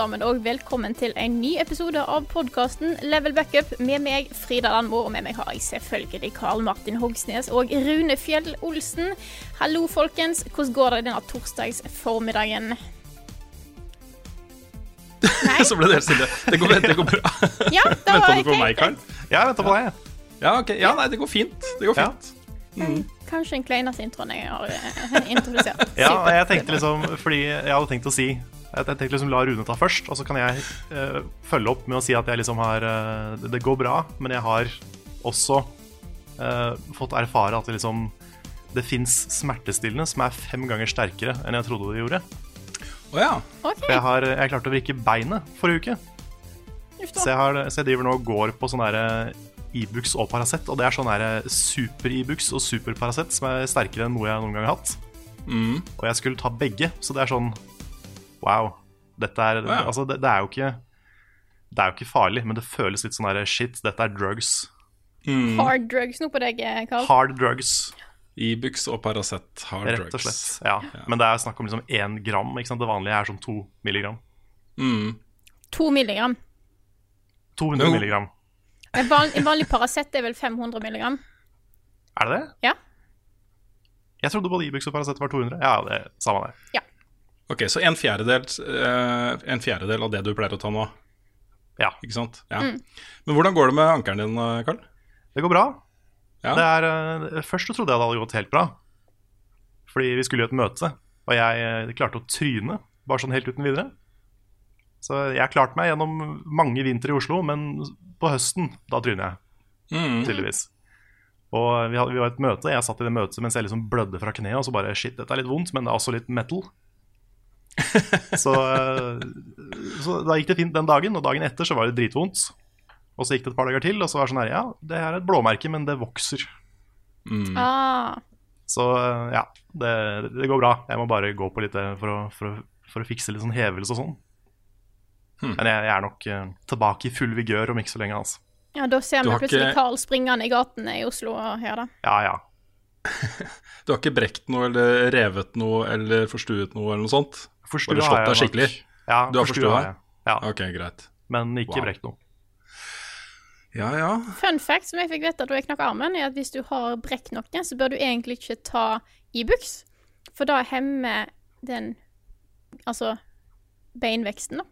Sammen, og velkommen til en ny episode av podkasten Level Backup. Med meg Frida Landmo, og med meg har jeg selvfølgelig Karl Martin Hogsnes og Rune Fjell Olsen. Hallo, folkens. Hvordan går det denne torsdagsformiddagen? Nei? Så ble det helt stille. Det går, det går bra. Ja, da Venta var du på meg, Karl? Ja, jeg venter på deg. Ja, ok. Ja, nei, det går fint. Det går Ja. Mm. Kanskje den kleineste introen jeg har eh, introdusert. Ja, jeg tenkte liksom, fordi jeg hadde tenkt å si Jeg tenkte liksom la Rune ta først, og så kan jeg uh, følge opp med å si at jeg liksom har uh, det- Det går bra, men jeg har også uh, fått erfare at det liksom Det fins smertestillende som er fem ganger sterkere enn jeg trodde det gjorde. Oh, ja. okay. For jeg har jeg klarte å vrikke beinet forrige uke. Så jeg, har, så jeg driver nå og går på sånn derre Ibux og Paracet, og det er sånn super-Ibux og super-Paracet som er sterkere enn noe jeg noen gang har hatt. Mm. Og jeg skulle ta begge, så det er sånn Wow. Dette er Wow. Altså, det, det er jo ikke Det er jo ikke farlig, men det føles litt sånn derre shit, dette er drugs. Mm. Hard drugs nå på deg, Karl. Hard drugs, Ibux og Paracet hard drugs. rett og slett. Ja. Men det er snakk om liksom én gram. Ikke sant? Det vanlige er sånn to milligram. Mm. To milligram. 200 no. milligram. En, vanlig, vanlig Paracet er vel 500 milligram? Er det det? Ja. Jeg trodde både Ibux og Paracet var 200. Ja, det samme det. Ok, så en fjerdedel, eh, en fjerdedel av det du pleier å ta nå, Ja. ikke sant? Ja. Men hvordan går det med ankelen din, eh, Karl? Det går bra. Ja. Det er, eh, først så trodde jeg det hadde gått helt bra. Fordi vi skulle i et møte, og jeg klarte å tryne, bare sånn helt uten videre. Så jeg har klart meg gjennom mange vintre i Oslo, men på høsten, da tryner jeg, Mm. tydeligvis. Og vi, hadde, vi var i et møte, jeg satt i det møtet mens jeg liksom blødde fra kneet, og så bare shit, dette er litt vondt, men det er også litt metal. så, eh, så da gikk det fint den dagen, og dagen etter så var det dritvondt. Og så gikk det et par dager til, og så var det sånn her, ja, det her er et blåmerke, men det vokser. Mm. Ah. Så eh, ja, det, det går bra. Jeg må bare gå på litt eh, for å, for å, for å fikse litt sånn hevelse og sånn. Hmm. Men jeg, jeg er nok uh, tilbake i full vigør om ikke så lenge, altså. Ja, da ser vi plutselig ikke- Carl springende i gatene i Oslo her, da. Ja, ja. Du har ikke brekt noe eller revet noe eller forstuet noe eller noe sånt? Forstua har jeg deg nok. skikkelig? Ja, Du har forstua jeg. Ja, Ok, greit. men ikke Wow. brekt noe. Ja, ja. Fun fact som jeg fikk vite da jeg knakk armen, er at hvis du har brekt noe, så bør du egentlig ikke ta Ibux. For da hemmer den altså beinveksten, da.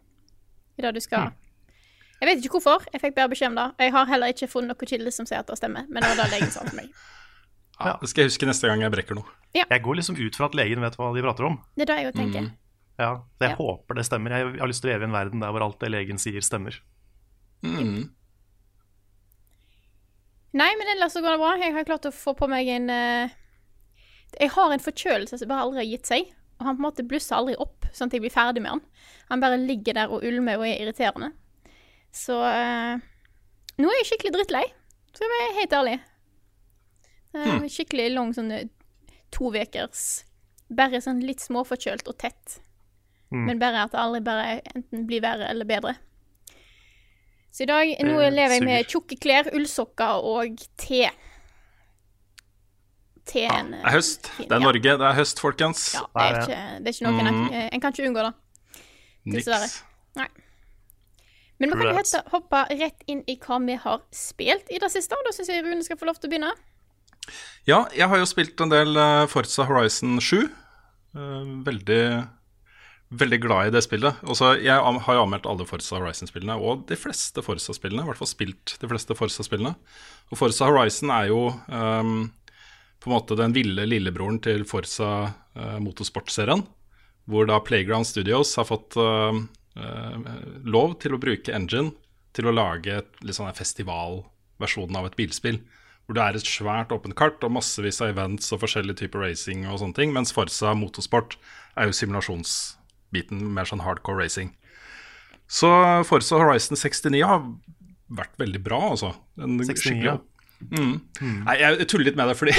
I det du skal Jeg vet ikke hvorfor, jeg fikk bare beskjed om det. Jeg har heller ikke funnet noe kilde som sier at det stemmer, men det var det legen sa til meg. ja. Det skal jeg huske neste gang jeg brekker noe. Jeg går liksom ut fra at legen vet hva de prater om. Det er det jeg jo tenker. Mm. Ja, jeg Ja. håper det stemmer. Jeg har lyst til å leve i en verden der hvor alt det legen sier, stemmer. Mm. Nei, men ellers så går det bra. Jeg har klart å få på meg en uh, Jeg har en forkjølelse som bare aldri har gitt seg. Og han på en måte blusser aldri opp, sånn at jeg blir ferdig med han. Han bare ligger der og ulmer og er irriterende. Så uh, nå er jeg skikkelig drittlei, for jeg være helt ærlig. Eh, Skikkelig lang sånn to ukers Bare sånn litt småforkjølt og tett. Mm. Men bare at det aldri bare enten blir verre eller bedre. Så i dag nå eh, lever jeg med tjukke klær, ullsokker og te. Teen Det er høst. fin, Det er ja. Norge. Det er høst, folkens. Ja, det er ikke, det er ikke noe en, en kan ikke unngå det. dessverre. Nei. Men vi kan jo hoppe rett inn i hva vi har spilt i det siste, og da syns jeg Rune skal få lov til å begynne. Ja, jeg har jo spilt en del eh, Forza Horizon 7. Eh, veldig veldig glad i det spillet. Også, jeg har jo anmeldt alle Forza Horizon-spillene, og de fleste Forza-spillene. I hvert fall spilt de fleste Forza-spillene. Og Forza Horizon er jo um, på en måte den ville lillebroren til Forza uh, motorsportserien. Hvor da Playground Studios har fått uh, uh, lov til å bruke engine til å lage et litt sånn her festivalversjonen av et bilspill. Hvor det er et svært åpent kart og massevis av events og forskjellige typer racing og sånne ting. Mens Forza motorsport er jo simulasjonsbiten, mer sånn hardcore racing. Så Forza Horizon 69 har vært veldig bra, altså. En 69, ja. Mm. Mm. Nei, jeg tuller litt med det, fordi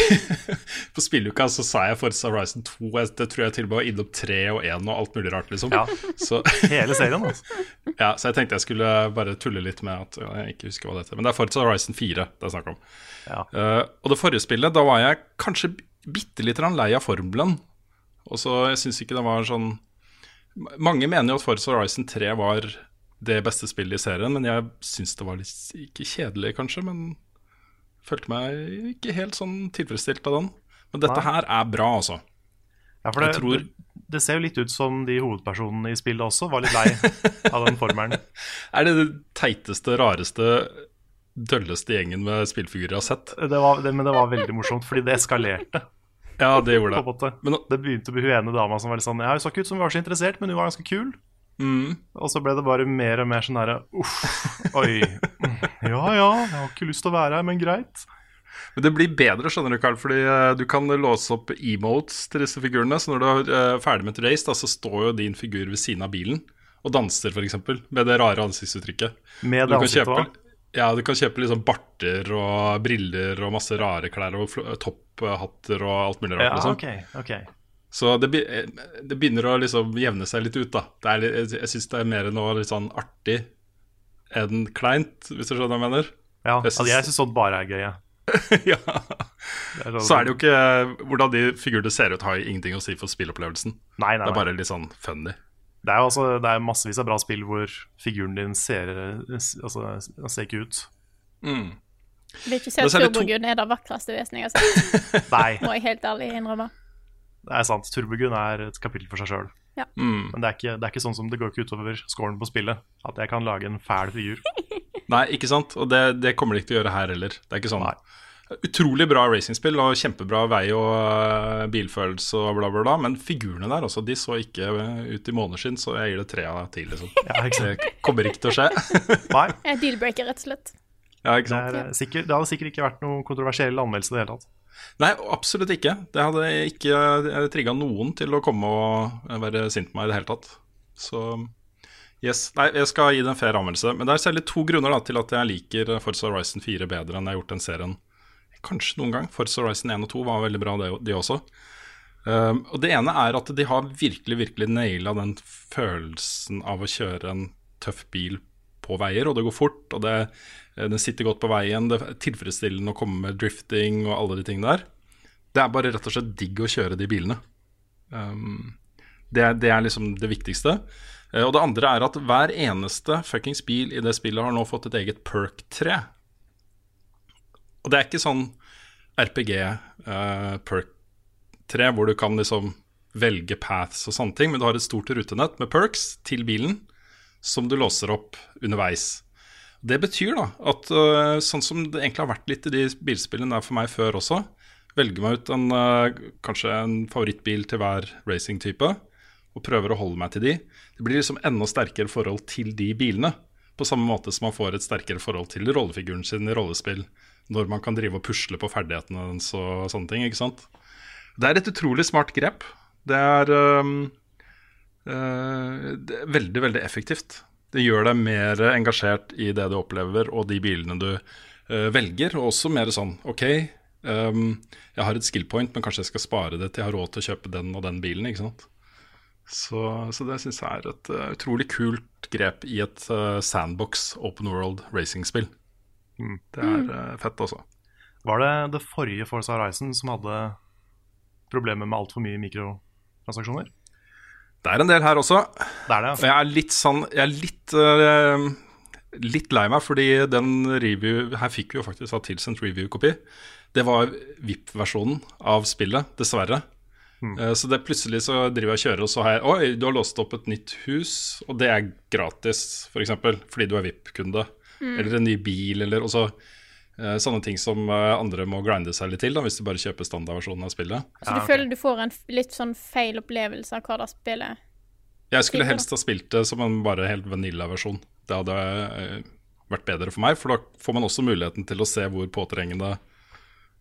på spilluka så sa jeg Forza Horizon 2. Jeg, det tror jeg til og med var innom 3 og 1 og alt mulig rart, liksom. Ja. Så, Hele serien, altså. ja, så jeg tenkte jeg skulle bare tulle litt med at ja, jeg ikke husker hva det heter. Men det er Forza Horizon 4 det er snakk om. Ja. Uh, og det forrige spillet, da var jeg kanskje bitte litt lei av formelen. Og så jeg syns ikke det var sånn Mange mener jo at Forza Horizon 3 var det beste spillet i serien, men jeg syns det var litt ikke kjedelig, kanskje. Men følte meg ikke helt sånn tilfredsstilt av den. Men dette Nei. her er bra, altså. Ja, for det, tror- det, det ser jo litt ut som de hovedpersonene i spillet også var litt lei av den formelen. Er det den teiteste, rareste, dølleste gjengen med spillfigurer jeg har sett? Det var, det, men det var veldig morsomt, fordi det eskalerte. Ja, det gjorde det. Men Det begynte med hun ene dama som var litt sånn Ja, hun så ikke ut som hun var så interessert, men hun var ganske kul. mm, Og så ble det bare mer og mer sånn derre Uff, oi. Ja ja, jeg har ikke lyst til å være her, men greit. Men det blir bedre, skjønner du, Carl, fordi eh, du kan låse opp emotes til disse figurene. Så når du er eh, ferdig med et race, da, så står jo din figur ved siden av bilen og danser, f.eks. Med det rare ansiktsuttrykket. Med det ansiktet kjøpe, ja, du kan kjøpe liksom barter og briller og masse rare klær og fl- topphatter og alt mulig rart. Ja, liksom. okay, okay. Så det, eh, det begynner å liksom jevne seg litt ut, da. Det er, jeg jeg syns det er mer noe litt sånn artig enn kleint, hvis du skjønner hva jeg mener. Ja, Jeg syns- altså, sånt bare er gøy. jeg. ja. Er sånn- Så er det jo ikke Hvordan de figurene ser ut, har jo ingenting å si for spillopplevelsen. Nei, nei, Det er bare litt sånn funny. Det er jo altså, det er massevis av bra spill hvor figuren din ser Altså, ser ikke ut. Mm. Vil ikke si at er to- Turbogun er det vakreste vesenet jeg har sett, Nei, må jeg helt ærlig innrømme. det er sant. Turbogun er et kapittel for seg sjøl. Mm. Men det er, ikke, det er ikke sånn som det går ikke utover scoren på spillet. At jeg kan lage en fæl figur. Nei, ikke sant? Og det, det kommer de ikke til å gjøre her heller. Det er ikke sånn Nei. Utrolig bra racingspill og kjempebra vei og øh, bilfølelse og bla, bla, bla. Men figurene der også, de så ikke øh, ut i måneskinn, så jeg gir det tre av ti. Liksom. Ja, ikke? Det kommer ikke til å skje. Nei, En deal-breaker, rett og slett. Ja, ikke det, sant? er, eh, sikkert, det hadde sikkert ikke vært noen kontroversiell anmeldelse i det hele tatt. Nei, absolutt ikke. Det hadde ikke trigga noen til å komme og være sint på meg i det hele tatt. Så yes. Nei, jeg skal gi det en fair anmeldelse. Men det er særlig to grunner da, til at jeg liker Forza Horizon 4 bedre enn jeg har gjort den serien. Kanskje noen gang. Forza Horizon 1 og 2 var veldig bra, det, de også. Um, og Det ene er at de har virkelig virkelig naila den følelsen av å kjøre en tøff bil på veier, og det går fort, og det, eh, den sitter godt på veien. Det er tilfredsstillende å komme med drifting og alle de tingene der. Det er bare rett og slett digg å kjøre de bilene. Um, det, det er liksom det viktigste. Uh, og det andre er at hver eneste fuckings bil i det spillet har nå fått et eget perk-tre. Og det er ikke sånn RPG eh, perk-tre hvor du kan liksom velge paths og sånne ting, men du har et stort rutenett med perks til bilen som du låser opp underveis. Det betyr da at øh, sånn som det egentlig har vært litt i de bilspillene der for meg før også, velger meg ut en, øh, kanskje en favorittbil til hver racingtype, og prøver å holde meg til de. Det blir liksom enda sterkere forhold til de bilene, på samme måte som man får et sterkere forhold til rollefiguren sin i rollespill, når man kan drive og pusle på ferdighetene hennes og sånne ting, ikke sant? Det er et utrolig smart grep. Det er, er veldig, veldig effektivt. Det gjør deg mer engasjert i det du opplever og de bilene du øh, velger. Og også mer sånn OK, um, jeg har et skill point, men kanskje jeg skal spare det til jeg har råd til å kjøpe den og den bilen. ikke sant? Så, så det syns jeg er et uh, utrolig kult grep i et uh, sandbox open world racing-spill. Det er uh, fett, altså. Var det det forrige Forza Horizon som hadde problemer med altfor mye mikrotransaksjoner? Det er en del her også. Det er det, Og altså. jeg er litt sånn Jeg er litt uh, Litt lei meg, fordi den review Her fikk vi jo faktisk av tilsendt review-kopi. Det var VIP-versjonen av spillet, dessverre. Eh, Så det plutselig så driver jeg og kjører, og så har jeg Oi, du har låst opp et nytt hus, og det er gratis, f.eks., for fordi du er VIP-kunde. Eller en ny bil, eller Og så Sånne ting som eh, andre må grinde seg litt til, da, hvis de bare kjøper standardversjonen av spillet. Så du føler du får en litt sånn feil opplevelse av hva det spillet Jeg skulle helst ha spilt det som en bare helt vanilla-versjon. Det hadde eh, vært bedre for meg, for da får man også muligheten til å se hvor påtrengende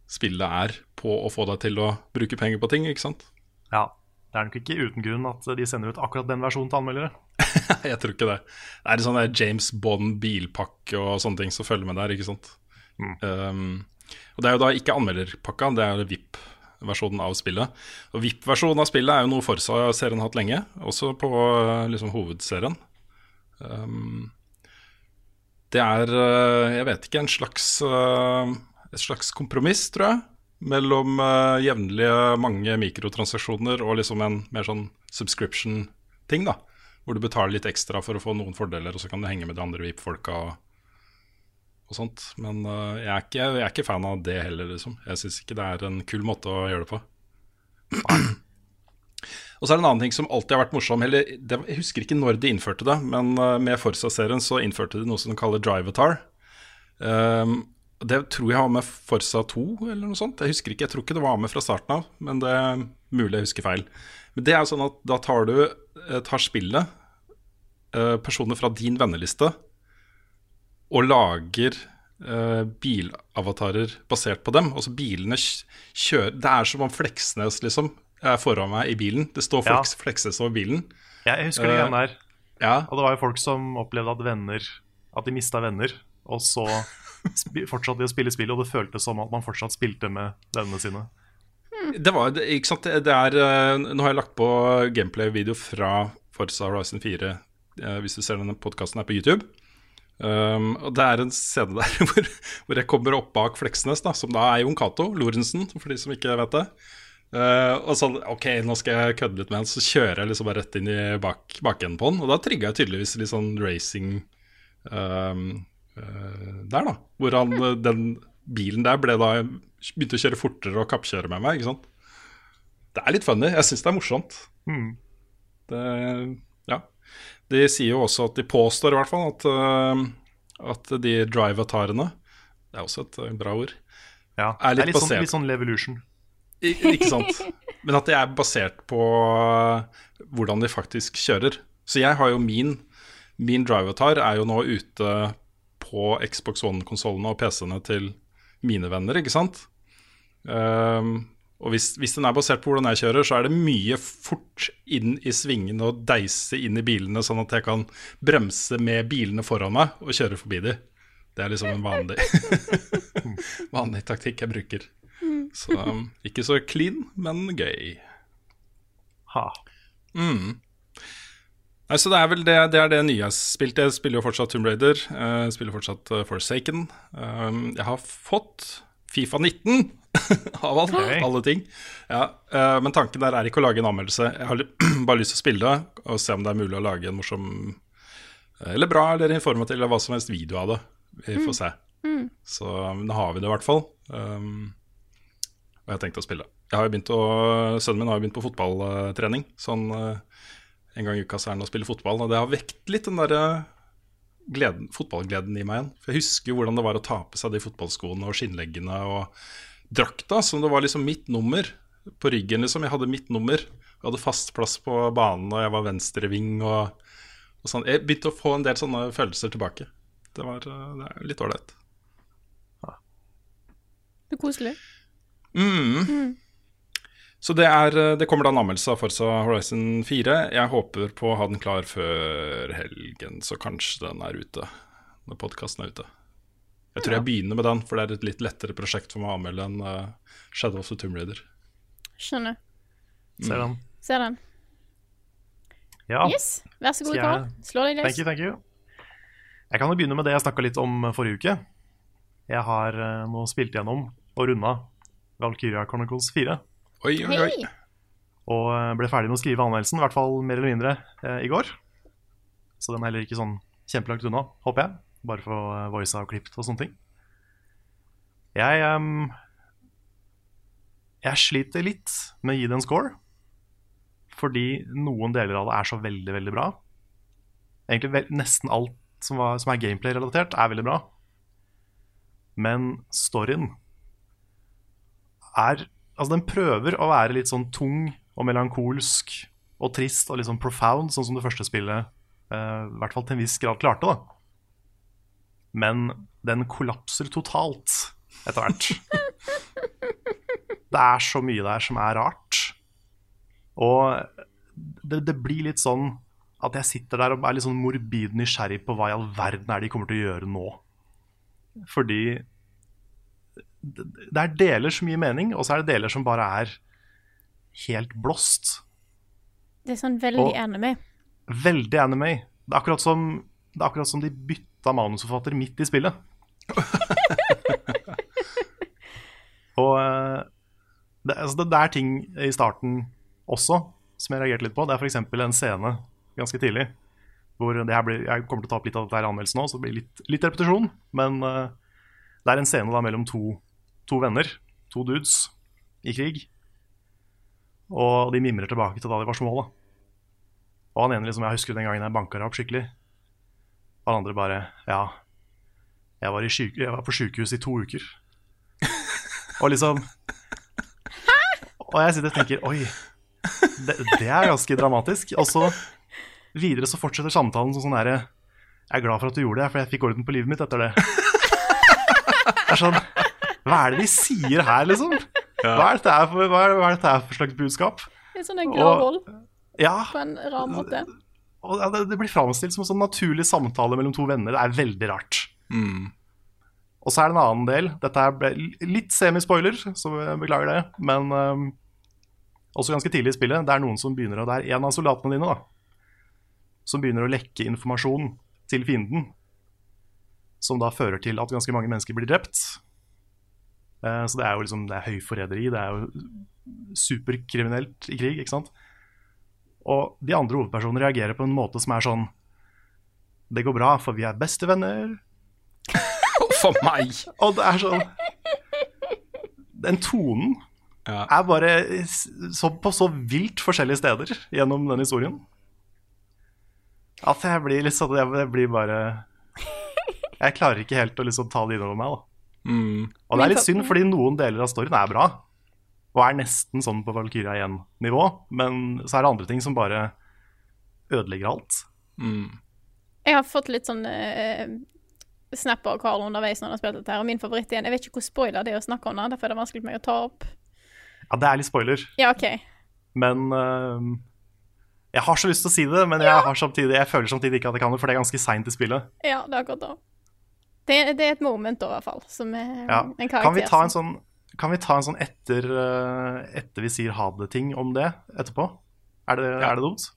spillet er på å få deg til å bruke penger på ting, ikke sant? Ja, Det er nok ikke uten grunn at de sender ut akkurat den versjonen til anmeldere. Jeg tror ikke det. Det er en sånn James Bond bilpakke og sånne ting som følger med der, ikke sant. Um, og det er jo da ikke anmelderpakka, det er VIP-versjonen av spillet. Og VIP-versjonen av spillet er jo noe Forsa-serien har hatt lenge, også på uh, liksom hovedserien. Um, det er, uh, jeg vet ikke, en slags, uh, et slags kompromiss, tror jeg, mellom jevnlige mange mikrotransaksjoner og liksom en mer sånn subscription-ting, da. Hvor du betaler litt ekstra for å få noen fordeler, og så kan du henge med de andre VIP-folka og, og sånt. Men uh, jeg, er ikke, jeg er ikke fan av det heller, liksom. Jeg syns ikke det er en kul måte å gjøre det på. Og så er det en annen ting som alltid har vært morsom. Eller, det, jeg husker ikke når de innførte det, men uh, med Forsa-serien så innførte de noe som de kaller Drivatar. Um, det tror jeg var med Forsa 2 eller noe sånt. Jeg husker ikke, jeg tror ikke det var med fra starten av, men det er mulig jeg husker feil. Men det er jo sånn at da tar du eh, tar spillet, personer fra din venneliste, og lager uh, bilavatarer basert på dem. Altså bilene kjører Det er som om Fleksnes liksom er foran meg i bilen. Det står Ja. Fleks, Fleksnes over bilen. Jeg husker det igjen der. der. Ja, Og det var jo folk som opplevde at venner At de mista venner, og så fortsatte de å spille spill, og det føltes som at man fortsatt spilte med vennene sine. Det var, ikke sant, det er eh, Nå har jeg lagt på gameplay-video fra Forza Horizon 4 eh, Hvis du ser denne podcasten her på YouTube um, Og det er en scene der hvor, hvor jeg kommer opp bak Fleksnes da, Som da er Jon Cato Lorentzen, for de som ikke vet det. Uh, Og sånn, ok, nå skal jeg kødde litt med han Så kjører jeg liksom bare rett inn i bak, bakenden på han Og da trigga jeg tydeligvis litt sånn racing um, uh, Der da Hvor han, eh, den bilen der ble da Begynte å kjøre fortere og kappkjøre med meg Ikke sant? Det er litt funny, jeg synes det er morsomt. Mm. det, Ja De sier jo også at de påstår i hvert fall At, eh, at de drive-atarene Det er også et eh, bra ord Ja, Er litt det er litt sånn, litt sånn Levolution. I, Ikke sant? Men at de er basert på hvordan de faktisk kjører. Så jeg har jo min Min drive-atar er jo nå ute på Xbox One-konsollene og PC-ene til mine venner, ikke sant? Ehm, og hvis, hvis den er basert på hvordan jeg kjører, så er det mye fort inn i svingene og deise inn i bilene, sånn at jeg kan bremse med bilene foran meg og kjøre forbi de. Det er liksom en vanlig, vanlig taktikk jeg bruker. Så um, ikke så clean, men gøy. Ha. Nei, så det er vel det, det, er det nye jeg har spilt. Jeg spiller jo fortsatt Tomb Raider. eh, Jeg spiller fortsatt eh, Forsaken. Um, jeg har fått Fifa 19, av alt, okay. alle ting. Ja, uh, men tanken der er ikke å lage en anmeldelse. Jeg har bare lyst til å spille det og se om det er mulig å lage en morsom eh, eller bra eller informativ eller hva som helst video av det. Vi får se. Så um, da har vi det i hvert fall. Um, og jeg har tenkt å spille. Jeg har begynt å, Sønnen min har jo begynt på fotballtrening. Sånn uh, en gang i uka så er han og spiller fotball. Og det har vekt litt den der eh, gleden, fotballgleden i meg igjen. For jeg husker hvordan det var å ta på seg de fotballskoene og skinnleggene og drakta, som det var liksom mitt nummer på ryggen. liksom Jeg hadde mitt nummer. Jeg hadde fast plass på banen, og jeg var venstreving og, og sånn. Jeg begynte å få en del sånne følelser tilbake. Det var eh, det er litt ålreit. Det er koselig. Så det, er, eh, det kommer da en anmeldelse av Forza Horizon 4. Jeg håper på å ha den klar før helgen, så kanskje den er ute når podkasten er ute. Jeg tror jeg begynner med den, for det er et litt lettere prosjekt for meg å anmelde enn uh, Shadow of the Tomb Raider. Skjønner. Ser den. Ser den. Ja. Yes, vær så god, Karl. Slå deg løs. Thank you, thank you. Jeg kan jo begynne med det jeg snakka litt om forrige uke. Jeg har eh, nå spilt gjennom og runda Valkyria Chronicles 4. Oi, oi, oi. Hei! Og eh, ble ferdig med å skrive anmeldelsen, i hvert fall mer eller mindre, eh, i går. Så den er heller ikke sånn kjempelangt unna, håper jeg. Bare for å uh, voice og klippet og sånne ting. Jeg um, Jeg sliter litt med å gi det en score. Fordi noen deler av det er så veldig, veldig bra. Egentlig vel, nesten alt som, var, som er gameplay-relatert, er veldig bra. Men storyen er Altså, den prøver å være litt sånn tung og melankolsk og trist og litt sånn profound, sånn som det første spillet uh, i hvert fall til en viss grad klarte, da. Men den kollapser totalt etter hvert. det er så mye der som er rart. Og det, det blir litt sånn at jeg sitter der og er litt sånn morbid nysgjerrig på hva i all verden er de kommer til å gjøre nå. Fordi det er deler som gir mening, og så er det deler som bare er helt blåst. Det er sånn veldig Og- anime. Veldig anime. Det er akkurat som, det er akkurat som de bytta manusforfatter midt i spillet. og eh, det, altså det, det er ting i starten også som jeg reagerte litt på. Det er f.eks. en scene ganske tidlig hvor det her blir, Jeg kommer til å ta opp litt av dette her i anmeldelsen nå, så det blir litt, litt repetisjon. Men uh, det er en scene da mellom to, to venner, to dudes, i krig. Og de mimrer tilbake til da de var små. da og han ene liksom, jeg husker den gangen jeg banka deg opp skikkelig. Og han andre bare Ja, jeg var, i syk jeg var på sjukehus i to uker. og liksom Og jeg sitter og tenker Oi, det, det er ganske dramatisk. Og så videre så fortsetter samtalen som sånn herre Jeg er glad for at du gjorde det, for jeg fikk orden på livet mitt etter det. Det er sånn Hva er det de sier her, liksom? Hva er dette her for, hva er, hva er dette her for slags budskap? Er sånn en gråvoll Ja, på en rar måte. og det, det blir framstilt som en sånn naturlig samtale mellom to venner. Det er veldig rart. Og så er det en annen del. Dette er ble litt semispoiler, så jeg beklager det. Men um, også ganske tidlig i spillet. Det er noen som begynner å Det er en av soldatene dine da som begynner å lekke informasjon til fienden. Som da fører til at ganske mange mennesker blir drept. Eh, så det er jo liksom Det er høyforræderi. Det er jo superkriminelt i krig, ikke sant. Og de andre hovedpersonene reagerer på en måte som er sånn Det går bra, for vi er bestevenner. For meg! Og det er sånn Den tonen Ja. er bare så, på så vilt forskjellige steder gjennom den historien. At jeg blir litt sånn Jeg jeg blir bare Jeg klarer ikke helt å liksom ta det innover meg. da Mm. Og det er litt synd, fordi noen deler av storyen er bra. Og er nesten sånn på Valkyria 1-nivå. Men så er det andre ting som bare ødelegger alt. Mm. Jeg har fått litt sånn uh, snapper av Carl underveis når han har spilt dette her, og min favoritt igjen Jeg vet ikke hvor spoiler det er å snakke om det, derfor er det vanskelig for meg å ta opp. Ja, det er litt spoiler. Ja, OK. Men uh, Jeg har så lyst til å si det, men jeg, har samtidig, jeg føler samtidig ikke at jeg kan det, for det er ganske seint i spillet. Ja, det er akkurat det. Det, er- det er et moment, da, i hvert fall, som er Ja. en karakter. Kan vi ta en sånn, kan vi ta en sånn etter, øh, etter vi sier ha det-ting om det etterpå? Er det, Ja. er det dumt?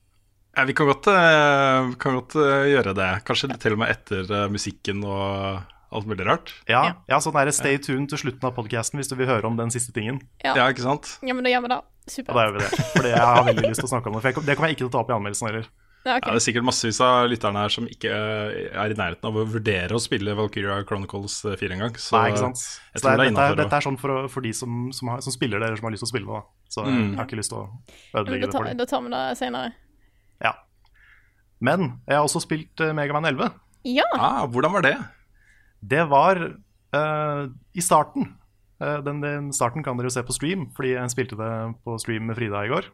Ja, vi kan godt, eh, kan godt eh, gjøre det. Kanskje til og med etter eh, musikken og alt mulig rart. Ja, Ja. ja. sånn der, Stay tuned til slutten av podkasten hvis du vil høre om den siste tingen. Ja. Ja, ikke sant? Ja, men da gjør vi det. Og da gjør vi det. for jeg har veldig lyst til å snakke om det. For jeg, det kommer jeg ikke til å ta opp i anmeldelsen heller. Ja, okay. Ja, det er sikkert massevis av lytterne her som ikke eh, er i nærheten av å vurdere å spille Valkyria Chronicles eh, 4 engang. Så Nei, ikke sant? Så det det er, dette, er, dette er sånn for, for de som, som, har, som spiller det, eller som har lyst til å spille det. da. Så Mm. jeg har ikke lyst til å ødelegge det for dem. da tar vi det senere. Ja. Men jeg har også spilt uh, Megaman 11. Ja! ah, hvordan var det? Det var uh, i starten. Uh, den, den starten kan dere jo se på stream, fordi jeg spilte det på stream med Frida i går.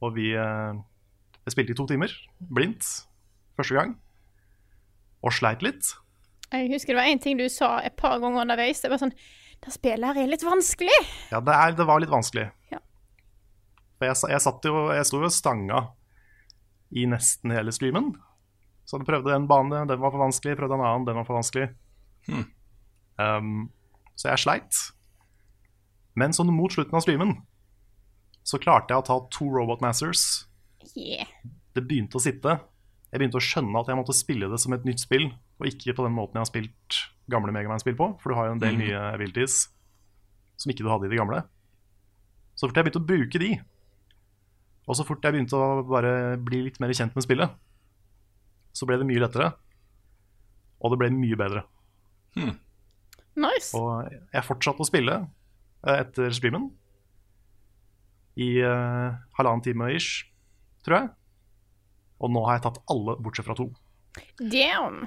Og vi eh, Jeg spilte i to timer, blindt, første gang. Og sleit litt. Jeg husker det var én ting du sa et par ganger underveis. Det var sånn Det spillet her er litt vanskelig. Ja, det, er, det var litt vanskelig. Ja. For jeg, jeg satt jo Jeg sto jo stanga i nesten hele streamen. Så jeg prøvde en bane, den var for vanskelig. Prøvde en annen, den var for vanskelig. Um, så jeg sleit. Men sånn mot slutten av streamen så klarte jeg å ta to Robot Masters. Yeah. Det begynte å sitte. Jeg begynte å skjønne at jeg måtte spille det som et nytt spill, og ikke på den måten jeg har spilt gamle Megaman-spill på, for du har jo en del mm. nye abilities som ikke du hadde i de gamle. Så fort jeg begynte å bruke de, og så fort jeg begynte å bare bli litt mer kjent med spillet, så ble det mye lettere, og det ble mye bedre. Nice. Og jeg fortsatte å spille eh, etter streamen i uh, halvannen time ish, tror jeg. Og nå har jeg tatt alle bortsett fra to. Damn.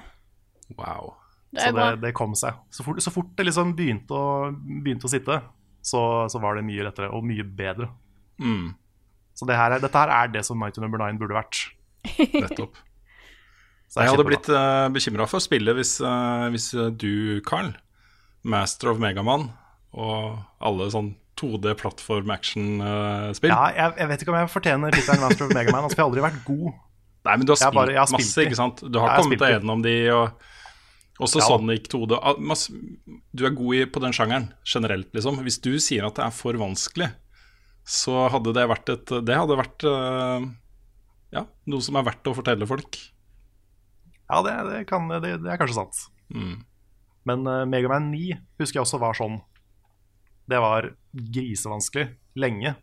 Wow. Det Så det, det kom seg. Så fort, så fort det liksom begynte å, begynte å sitte, så, så var det mye lettere og mye bedre. Mm, Så det her er, dette her er det som Night Number 9 burde vært. nettopp. Jeg hadde blitt uh, bekymra for spillet hvis, uh, hvis eh, du, Carl, master of Megaman og alle sånn 2D plattform action-spill Ja, jeg, jeg vet ikke om jeg fortjener tittelen Master of Megaman. Altså, jeg har aldri vært god. Nei, men du har spilt bare- har masse, spilt. ikke sant? Du har har kommet deg de. gjennom de, og også Ja. Sonic 2D. ah, du er god i, på den sjangeren generelt, liksom. Hvis du sier at det er for vanskelig, så hadde det vært et Det hadde vært eh, ja, noe som er verdt å fortelle folk. Ja, det, det, kan, det, det er kanskje sant. Mm. Men uh, Megaman 9 husker jeg også var sånn. Det var grisevanskelig lenge.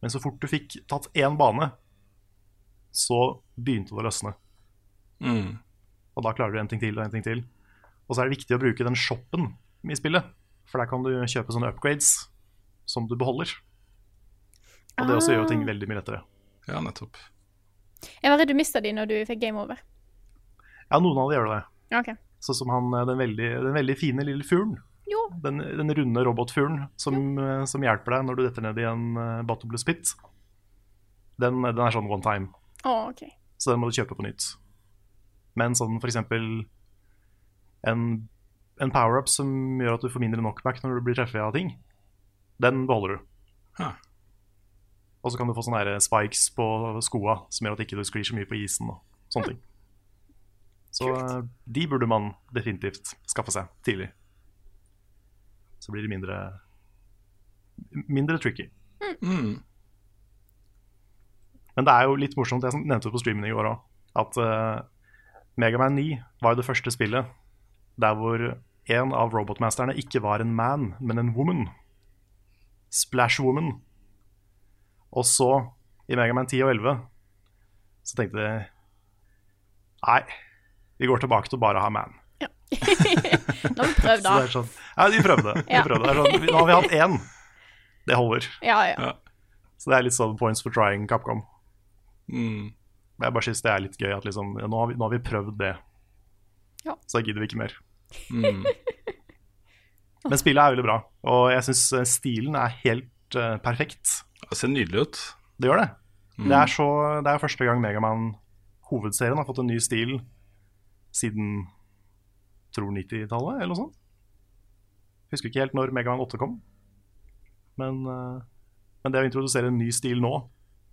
Men så fort du fikk tatt én bane, så begynte det å løsne. Mm. Og da klarer du en ting til og en ting til. Og så er det viktig å bruke den shoppen i spillet. For der kan du kjøpe sånne upgrades som du beholder. Og det også gjør ting veldig mye lettere. Ja, nettopp. Jeg var redd du mista de når du fikk game over. Ja, noen av de gjør det. Okay. Sånn som han, eh, den veldig, den veldig fine lille fuglen. Jo. Den, den runde robotfuglen som, eh, som hjelper deg når du detter ned i en uh, bottomless pit. Den, den er sånn one time, Oh, okay. så den må du kjøpe på nytt. Men sånn for eksempel en, en power-up som gjør at du får mindre knockback når du blir treffet av ting, den beholder du. Huh. Og så kan du få sånne spikes på skoa som gjør at ikke du sklir så mye på isen og sånne ting. Så Kult. de burde man definitivt skaffe seg tidlig. Så blir det mindre mindre tricky. Mm. Men det er jo litt morsomt, jeg nevnte det på streamen i går òg, at uh, Megaman 9 var jo det første spillet der hvor en av robotmasterne ikke var en man, men en woman. Splash Woman. Og så, i Megaman 10 og 11, så tenkte de Nei, vi går tilbake til å bare ha man. Nå har vi prøvd, Så da. det er sånn, ja, de prøvde. De prøvde. Det er sånn, nå har vi hatt én. Det holder. Ja, ja. Så det er litt sånn points for trying Capcom. Mm. Men Jeg bare synes det er litt gøy at liksom, ja, nå, har vi, nå har vi prøvd det. Ja. Så gidder vi ikke mer. Mm. Men spillet er veldig bra, og jeg syns stilen er helt uh, perfekt. Det ser nydelig ut. Det gjør det. Det er så, det er første gang Megaman hovedserien har fått en ny stil siden tror 90-tallet, eller noe sånt. Husker ikke helt når Megaman 8 kom. Men, eh, men det å introdusere en ny stil nå,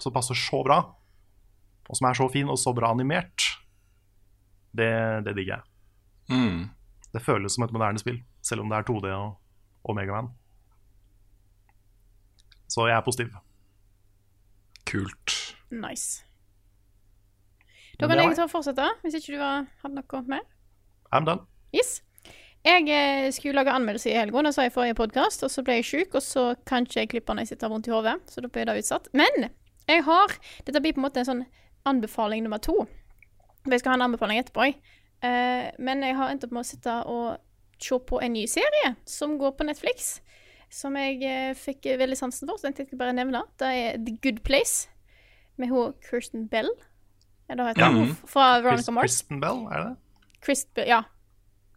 som passer så bra, og som er så fin og så bra animert, det, det digger jeg. Mm. Det føles som et moderne spill, selv om det er 2D og, og Megaman. Så jeg er positiv. Kult. Nice. Da kan jeg ta og fortsette, hvis ikke du hadde noe mer. I'm done. Yes. Jeg eh, skulle lage anmeldelse i helgen, det sa jeg i forrige podkast, og så ble jeg sjuk, og så kan ikke jeg klippe når jeg sitter vondt i hodet, så da ble det utsatt. Men jeg har Dette blir på en måte en sånn anbefaling nummer to. Jeg skal ha en anbefaling etterpå, jeg. Eh, men jeg har endt opp med å sitte og se på en ny serie som går på Netflix. Som jeg uh, fikk veldig sansen for, så jeg tenkte bare nevne. Det er The Good Place med hun Kirsten Bell. Ja, hva heter Ja. hun fra Veronica Mars. Kristen Bell, er det? Christ, ja.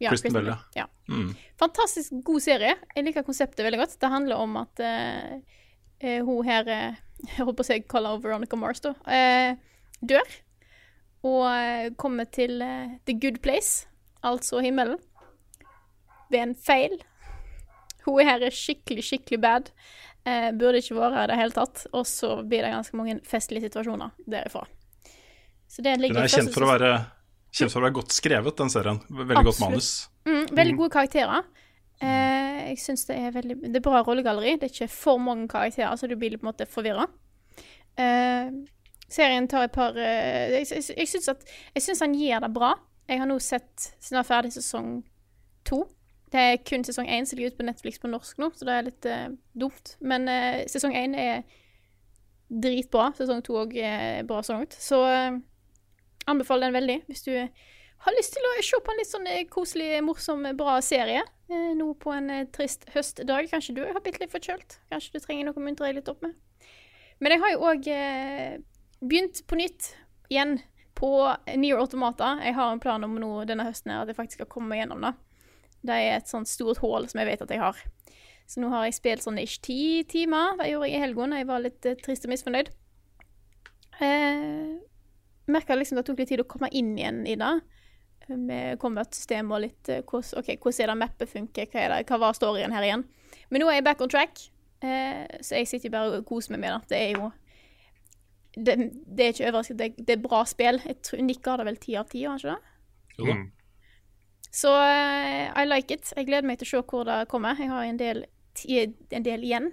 Ja. Kristen Bell, ja. Mm. Fantastisk god serie. Jeg liker konseptet veldig godt. Det handler om at eh, hun her eh, Jeg holdt på å si kaller henne Veronica Mars, da. Uh, dør. Og kommer til The Good Place, altså himmelen, ved en feil. Hun her er skikkelig, skikkelig bad. Burde ikke vært her i det hele tatt. Og så blir det ganske mange festlige situasjoner derifra. Så det ligger Den er kjent for å være Kjent er godt skrevet, den serien. Veldig godt manus. Mm, veldig gode karakterer. Eh, jeg syns det er veldig Det er bra rollegalleri. Det er ikke for mange karakterer, så du blir på en måte forvirra. Eh, serien tar et par eh, Jeg, jeg, jeg syns at Jeg syns han gir det bra. Jeg har nå sett snart ferdig sesong to. Det er kun sesong én som ligger ute på Netflix på norsk nå, så det er litt eh, dumt. Men eh, sesong én er dritbra. Sesong to òg er bra så langt. Så eh, anbefaler den veldig hvis du har lyst til å se på en litt sånn eh, koselig, morsom, bra serie eh, nå på en eh, trist høstdag. Kanskje du har blitt litt forkjølt? Kanskje du trenger noe å muntre deg litt opp med? Men jeg har jo òg eh, begynt på nytt igjen på Near Automata. Jeg har en plan om nå denne høsten her at jeg faktisk skal komme meg gjennom det. Det er et sånt stort hull som jeg vet at jeg har. Så nå har jeg spilt sånn ish ti timer. Det gjorde jeg i helgen da jeg var litt eh, trist og misfornøyd. Eh, Merka liksom det tok litt tid å komme inn igjen i det. eh, Med combat-system og litt eh, hvordan, ok, hvordan er det mappet funker, hva, er det, hva var storyen her igjen. Men nå er jeg back on track, eh, så jeg sitter bare og koser meg med det. Det er jo Det, det er ikke overraskende, det, det er bra spill. Jeg tror Nick har det vel ti av ti, har han ikke det? Jo da. Mm. Så eh, I like it. Jeg gleder meg til å se hvor det kommer. Jeg har en del, ti- en del igjen.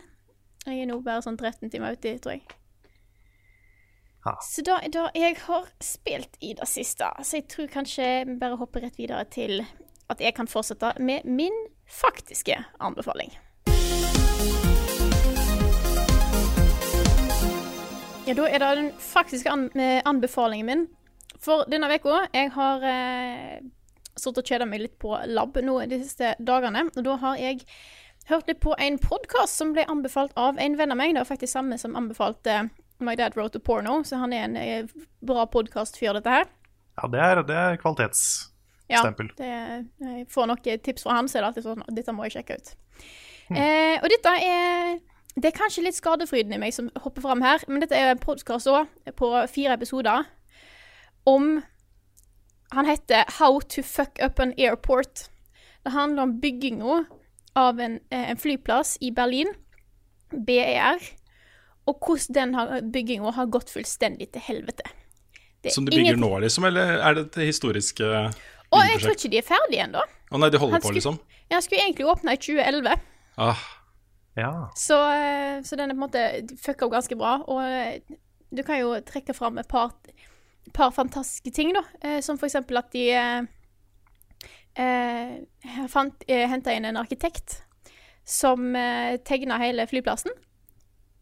Jeg er nå bare sånn 13 timer uti, tror jeg. Ha. Så da er det jeg har spilt i det siste. Så jeg tror kanskje vi bare hopper rett videre til at jeg kan fortsette med min faktiske anbefaling. Ja, da er det den faktiske eh, anbefalingen min for denne uka. Jeg har eh, sittet og kjeda meg litt på lab nå de siste dagene. Og da har jeg hørt litt på en podkast som ble anbefalt av en venn av meg. Det var faktisk samme som anbefalte My Dad Wrote a Porno, så han er en eh, bra podkastfyr, dette her. Ja, det er, det er kvalitetsstempel. Ja, det, jeg får noen tips fra han, så er det alltid sånn Dette må jeg sjekke ut. Eh, og dette er Det er kanskje litt skadefryden i meg som hopper fram her, men dette er en podkast òg, på fire episoder, om Han heter How to fuck up an airport. Det handler om bygginga av en, eh, en flyplass i Berlin, BER, og hvordan den bygginga har gått fullstendig til helvete. Det er Som de bygger ingen- nå, liksom? Eller er det et historiske Og jeg tror ikke de er ferdige ennå. Å nei, de holder Han på, skulle- liksom? han skulle egentlig åpne i 2011, Ah, Ja. så, eh, så den er på en måte fucka opp ganske bra. Og eh, du kan jo trekke fram et par, par fantastiske ting, da. Eh, Som for eksempel at de eh, eh, fant, eh, henta inn en arkitekt som eh, tegna hele flyplassen.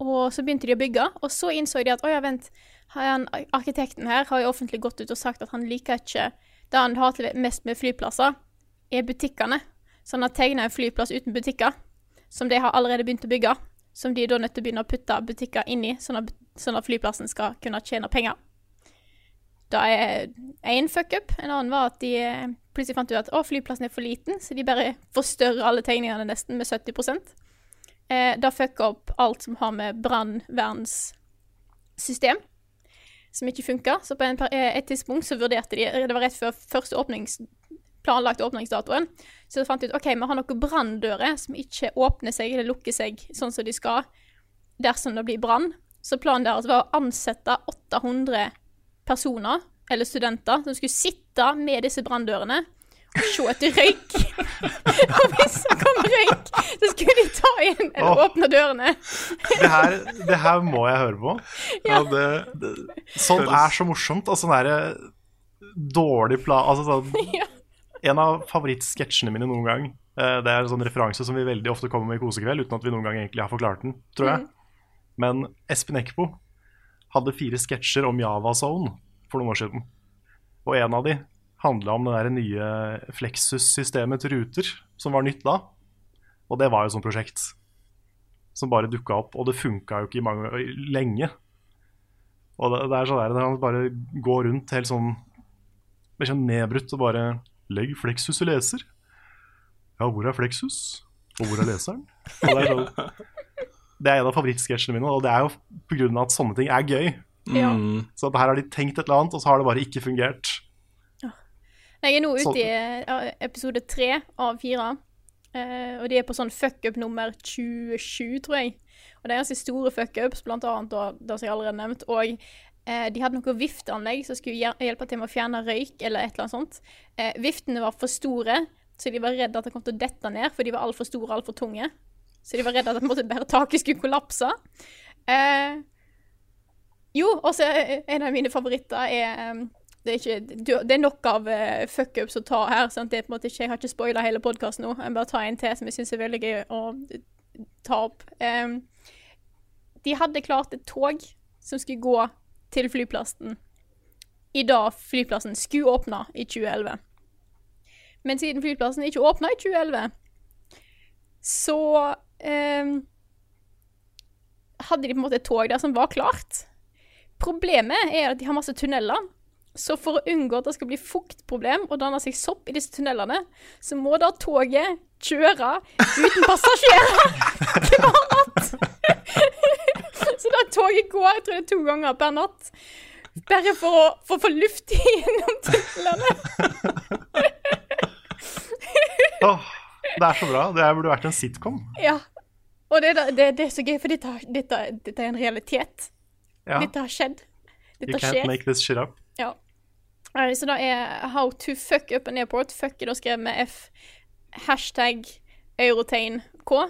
Og så begynte de å bygge, og så innså de at å ja, vent, han, arkitekten her har jo offentlig gått ut og sagt at han liker ikke Det han hater mest med flyplasser, er butikkene. Så han har tegna en flyplass uten butikker, som de har allerede begynt å bygge. Som de da nødt til å begynne å putte butikker inn i, sånn at, sånn flyplassen skal kunne tjene penger. Det er én fuckup. En annen var at de eh, plutselig fant ut at å, flyplassen er for liten, så de bare forstørrer alle tegningene nesten med 70 eh, Det fucka opp alt som har med brannvernssystem som ikke funka. Så på en, eh, et tidspunkt så vurderte de Det var rett før første åpnings, planlagte åpningsdatoen. Så de fant ut OK, vi har noen branndører som ikke åpner seg eller lukker seg sånn som de skal dersom det blir brann. Så planen deres var å ansette 800 personer, eller studenter, som skulle sitte med disse branndørene se etter røyk. og hvis det kom røyk, så skulle de ta inn eller Åh. åpne dørene. Det her, det her må jeg høre på. ja, det, Sånt er så morsomt. Og sånn derre dårlig plan Altså sånn Ja. En av favorittsketsjene mine noen gang eh, Det er en sånn referanse som vi veldig ofte kommer med i Kosekveld, uten at vi noen gang egentlig har forklart den, tror jeg. Men Espen Eckbo hadde fire sketsjer om Java Zone for noen år siden. Og en av de handla om det der nye Flexus-systemet til ruter, som var nytt da. Og det var jo et sånt prosjekt som bare dukka opp, og det funka jo ikke i mange, lenge. Og det, det er sånn der, han bare går rundt helt sånn sånn nedbrutt og bare Legg Flexus i leser. Ja, hvor er Flexus? Og hvor er leseren? Og det, er sånn, det er en av favorittsketsjene mine, og det er jo av at sånne ting er gøy. Mm, Så at her har de tenkt et eller annet, og så har det bare ikke fungert. Jeg er nå ute i eh, episode tre av fire. eh, og de er på sånn fuckup nummer 27, tror jeg. Og det er ganske store fuckups, blant annet da, det som jeg allerede nevnt. Og eh, de hadde noe vifteanlegg som skulle hjelpe til med å fjerne røyk, eller et eller annet sånt. Eh, viftene var for store, så de var redde at det kom til å dette ned, for de var altfor store og altfor tunge. Så de var redde at måte, bare taket skulle kollapse. Eh, jo, og så er en av mine favoritter er det, er ikke, det er nok av uh, fuckups å ta her. Er ikke, jeg har ikke spoila hele podkasten nå. Jeg bare tar en til som jeg syns er veldig gøy å uh, ta opp. Um, de hadde klart et tog som skulle gå til flyplassen i dag flyplassen skulle åpne i 2011. Men siden flyplassen ikke åpna i 2011, så um, hadde de på en måte et tog der som var klart. Problemet er at de har masse tunneler, Så for å unngå at det skal bli fuktproblem og danne seg sopp i disse tunnelene, så må da toget kjøre uten passasjerer hver natt. så da toget går, jeg tror det er to ganger per natt, bare for å, for å få luft gjennom tunnelene. oh, det er så bra. Det burde vært en sitcom. Ja. Og det, det, det er så gøy, for dette, dette, dette er en realitet. Ja. Dette har skjedd. You can't skjer. make this shit up. Ja. Nei, Så det er How to fuck up an airport. Fuck er da skrevet med F. Hashtag eurotegn K.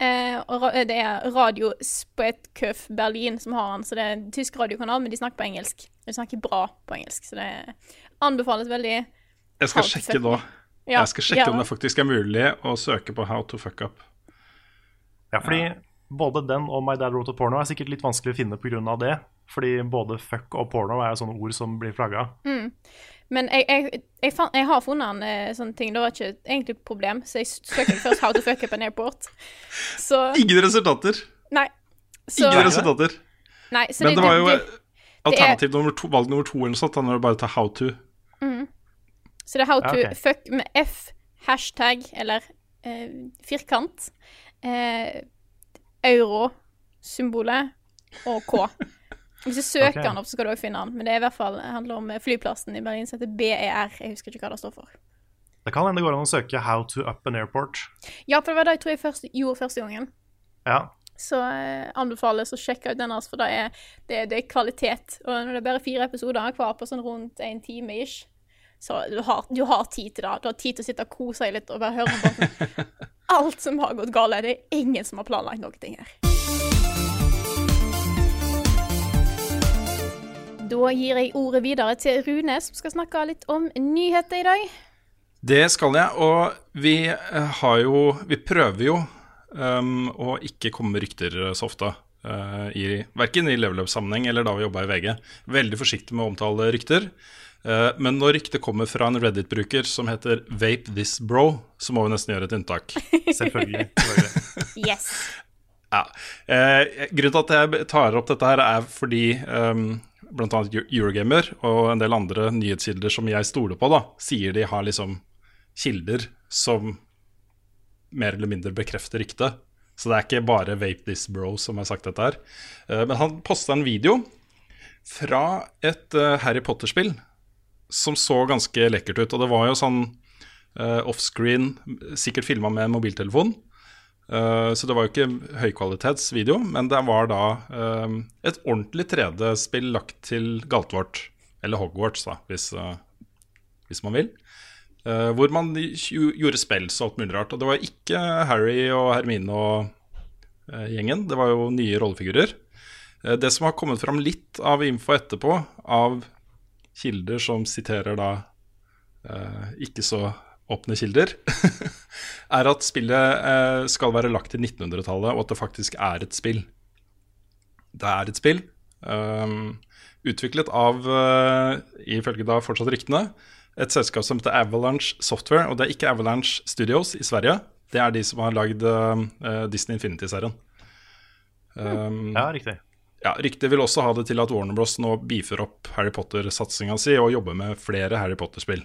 Eh, og ra- det er Radio Spetköf Berlin som har den, så det er en tysk radiokanal, men de snakker på engelsk. De snakker bra på engelsk, så det anbefales veldig. Jeg skal sjekke nå. Ja, Jeg skal sjekke ja. om det faktisk er mulig å søke på How to fuck up. Ja, fordi både den og My Dad Wrote a Porno er sikkert litt vanskelig å finne pga. det. Fordi både fuck og porno er sånne ord som blir flagga. Men jeg, jeg, jeg, fant, jeg har funnet en sånn ting. Det var ikke egentlig et problem, så jeg søkte først How to fuck up an airport. Så Ingen resultater! Nei. Så, Ingen resultater. nei, så Men det var jo det, alternativ nummer to, valg nummer to eller noe sånt. Da, når du bare tar how to. Så det er how Ja, to ok. fuck med F, hashtag eller eh, firkant, eh, euro-symbolet og K. Hvis du søker okay. den opp, så skal du også finne den. Men det er i hvert fall, handler om flyplassen i Berlin som heter BER. Jeg husker ikke hva det står for. Det kan hende det går an å søke 'How to up an airport'. Ja, for det var det jeg tror jeg først gjorde første gangen. Ja, Så eh, anbefales å sjekke ut den, altså, for det er, det, det er kvalitet. Og når det er bare fire episoder hver på sånn rundt en time ish, så du har, du har tid til det. Du har tid til å sitte og kose deg litt og bare høre på alt som har gått galt. Det er ingen som har planlagt noen ting her. Da gir jeg ordet videre til Rune, som skal snakke litt om nyheter i dag. Det skal jeg, og vi eh, har jo Vi prøver jo um, å ikke komme med rykter så ofte. Uh, i, verken i level up-sammenheng eller da vi jobba i VG. Veldig forsiktig med å omtale rykter. Uh, men når ryktet kommer fra en Reddit-bruker som heter Vape This Bro, så må vi nesten gjøre et unntak. selvfølgelig. Yes. Ja. Eh, grunnen til at jeg tar opp dette her, er fordi um, bl.a. Eurogamer og en del andre nyhetskilder som jeg stoler på, da, sier de har liksom kilder som mer eller mindre bekrefter ryktet. Så det er ikke bare Vape This Bro som har sagt dette her. Eh, men han posta en video fra et eh, Harry Potter-spill som så ganske lekkert ut. Og det var jo sånn eh, offscreen, sikkert filma med mobiltelefon. Eh, så det var jo ikke høykvalitetsvideo, men det var da uh, et ordentlig 3D-spill lagt til Galtvort, eller Hogwarts, da, hvis, uh, hvis man vil. Hvor man gjorde spells og alt mulig rart. Og det var ikke Harry og Hermine og gjengen, det var jo nye rollefigurer. Det som har kommet fram litt av info etterpå, av kilder som siterer da ikke så åpne kilder, er at spillet eh, skal være lagt til 1900-tallet, og at det faktisk er et spill. Det er et spill. Um, utviklet av, uh, ifølge da fortsatt ryktene, et selskap som heter Avalanche Software. Og det er ikke Avalanche Studios i Sverige. Det er de som har lagd uh, Disney Infinity-serien. Um, Ja, riktig. ja, Ryktet vil også ha det til at Warner Bros. nå beefer opp Harry Potter-satsinga si og jobber med flere Harry Potter-spill.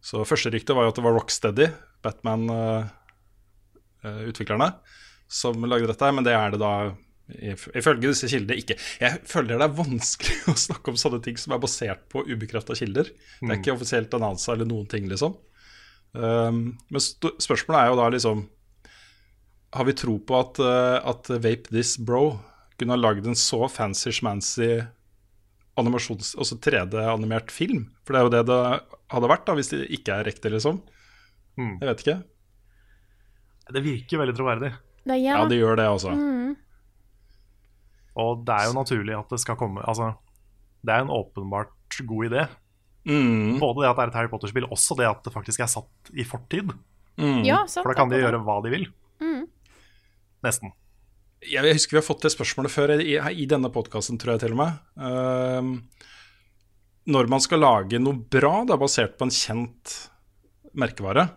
Så første rykte var jo at det var Rocksteady, Batman-utviklerne, som lagde dette, men det er det da ifølge disse kildene ikke. Jeg føler det er vanskelig å snakke om sånne ting som er basert på ubekrefta kilder. Det er ikke offisielt annonsa eller noen ting, liksom. Um, men spørsmålet er jo da liksom Har vi tro på at, uh, at Vape This Bro kunne ha lagd en så fancy-schmancy animasjons... også 3D-animert film? For det er jo det det hadde vært, da, hvis det ikke er riktig, liksom. Mm. Jeg vet ikke. Det virker veldig troverdig. Det ja. Ja, det gjør det, altså. Og det er jo naturlig at det skal komme Altså, det er en åpenbart god idé. Mm, Både det at det er et Harry Potter-spill, også det at det faktisk er satt i fortid. mm. Ja, sant. For da kan de gjøre hva de vil. Nesten. Jeg, husker vi har fått det spørsmålet før i, i denne podkasten, tror jeg til og med. Uh, når man skal lage noe bra da, basert på en kjent merkevare,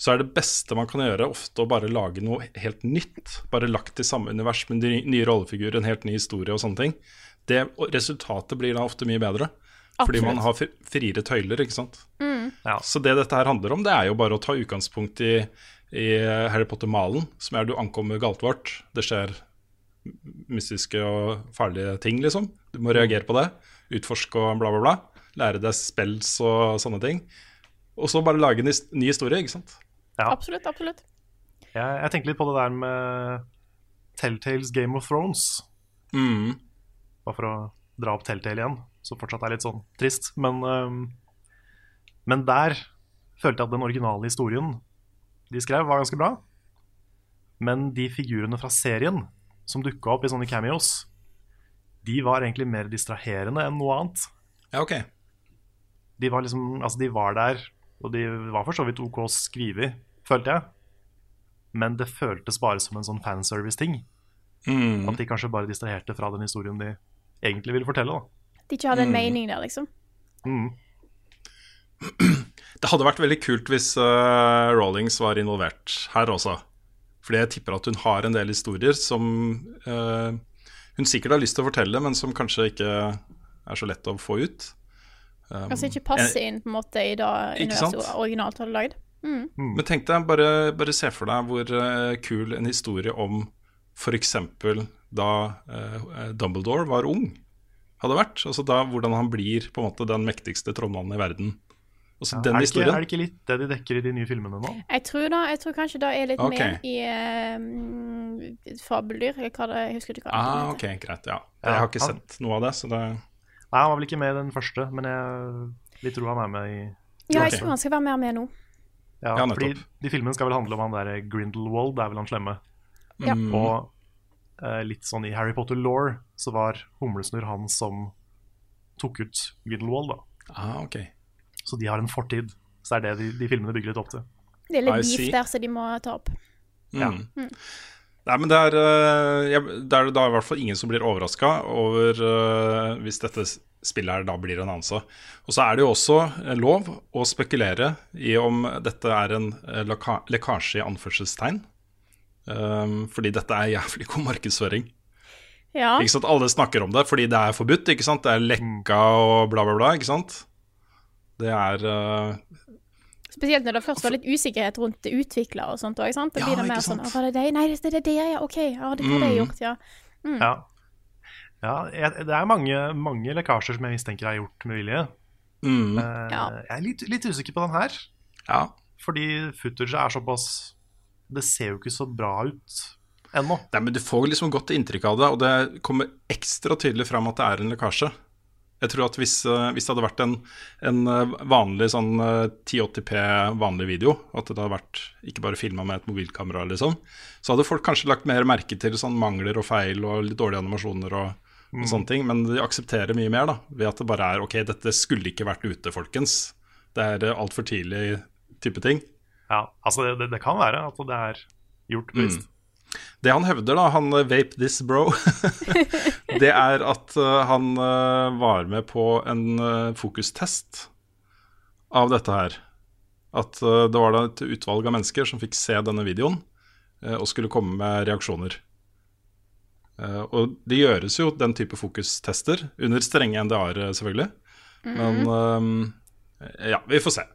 så er det beste man kan gjøre ofte å bare lage noe helt nytt. Bare lagt i samme univers med ny, nye rollefigurer, en helt ny historie og sånne ting. Det, og resultatet blir da ofte mye bedre. Fordi man har fri- friere tøyler, ikke sant. Ja. Så det dette her handler om, det er jo bare å ta utgangspunkt i, i Harry Potter-malen, som er du ankommer galtvort, det skjer mystiske og farlige ting, liksom. Du må reagere på det, utforske og bla, bla, bla. Lære deg spells og sånne ting. Og så bare lage en ny historie, ikke sant. Ja. Absolutt, absolutt. Jeg, jeg tenker litt på det der med Telltales Game of Thrones. Mm. Bare for å dra opp Telltale igjen, som fortsatt er litt sånn trist. Men, um, men der følte jeg at den originale historien de skrev, var ganske bra. Men de figurene fra serien som dukka opp i sånne cameos, de var egentlig mer distraherende enn noe annet. Ja, ok. De var liksom, altså de var der, og de var for så vidt OK skrevet, følte jeg. Men det føltes bare som en sånn fanservice-ting. Mm. At de kanskje bare distraherte fra den historien de egentlig ville fortelle. da. De ikke hadde en mening der, liksom. Mm. Det hadde vært veldig kult hvis uh, Rawlings var involvert her også. Fordi jeg tipper at hun har en del historier som uh, hun sikkert har lyst til å fortelle, men som kanskje ikke er så lett å få ut. Um, Altså ikke passe inn på en måte i det universet originalt hadde lagd. Men tenk deg, bare, bare se for deg hvor uh, kul en historie om f.eks. da Dumbledore var ung, hadde vært. Altså da hvordan han blir på en måte den mektigste trollmannen i verden. Altså Ja, den er, det ikke, er det ikke litt det de dekker i de nye filmene nå? Jeg tror da, jeg tror kanskje det er litt okay. mer i eh, fabeldyr, det Jeg husker ikke hva det Ah, heter. ok, greit. Ja. Ja, Jeg har ikke han- sett noe av det, så det Nei, Han var vel ikke med i den første, men jeg vil tro han er med i Ja, jeg jeg tror han skal være mer med nå. Ja, Ja, fordi de filmene skal vel handle om han der Grindelwald, det er vel han slemme. Ja. Mm. Og uh, litt sånn i Harry Potter-law så var Humlesnurr han som tok ut Grindelwald, da. Ah, ok. Så de har en fortid. Så det er det de, de filmene bygger litt opp til. Det er litt see. beef der som de må ta opp. Ja. Mm. Nei, men det er, eh, jeg, det er da i hvert fall ingen som blir overraska over uh, hvis dette spillet her da blir en annonse. Og så er det jo også eh, lov å spekulere i om dette er en lekkasje i anførselstegn. Um, fordi dette er jævlig god markedsføring. Ja. Ikke sant? Alle snakker om det fordi det er forbudt. ikke sant? Det er lekka og bla, bla, bla. ikke sant? Det er uh, Spesielt når det først var litt usikkerhet rundt utviklere og sånt òg. Da Ja, blir det mer sånn «Å, Var det det? Nei, det er det, det, ja. OK. Ja, det har det Mm. gjort, ja. Ja, ja jeg, det er mange, mange lekkasjer som jeg mistenker er gjort med vilje. mm, Uh, Ja. Jeg er litt, litt usikker på den her, Ja. fordi footage er såpass Det ser jo ikke så bra ut ennå. Nei, men Du får liksom godt inntrykk av det, og det kommer ekstra tydelig fram at det er en lekkasje. Jeg tror at Hvis, eh, hvis det hadde vært en, en eh, vanlig sånn eh, 1080p vanlig video, at det hadde vært ikke bare filma med et mobilkamera, liksom, så hadde folk kanskje lagt mer merke til sånn mangler og feil og litt dårlige animasjoner og, og sånne ting. Men de aksepterer mye mer da, ved at det bare er ok, dette skulle ikke vært ute, folkens. Det er altfor tidlig type ting. Ja, altså det, det, det kan være at det er gjort bevisst. Det han hevder, da, han eh, Vape This Bro, det er at eh, han eh, var med på en fokustest av dette her. At det var da et utvalg av mennesker som fikk se denne videoen og skulle komme med reaksjoner. Og det gjøres jo den type fokustester, under strenge NDA-er selvfølgelig. Men eh, ja, vi får se.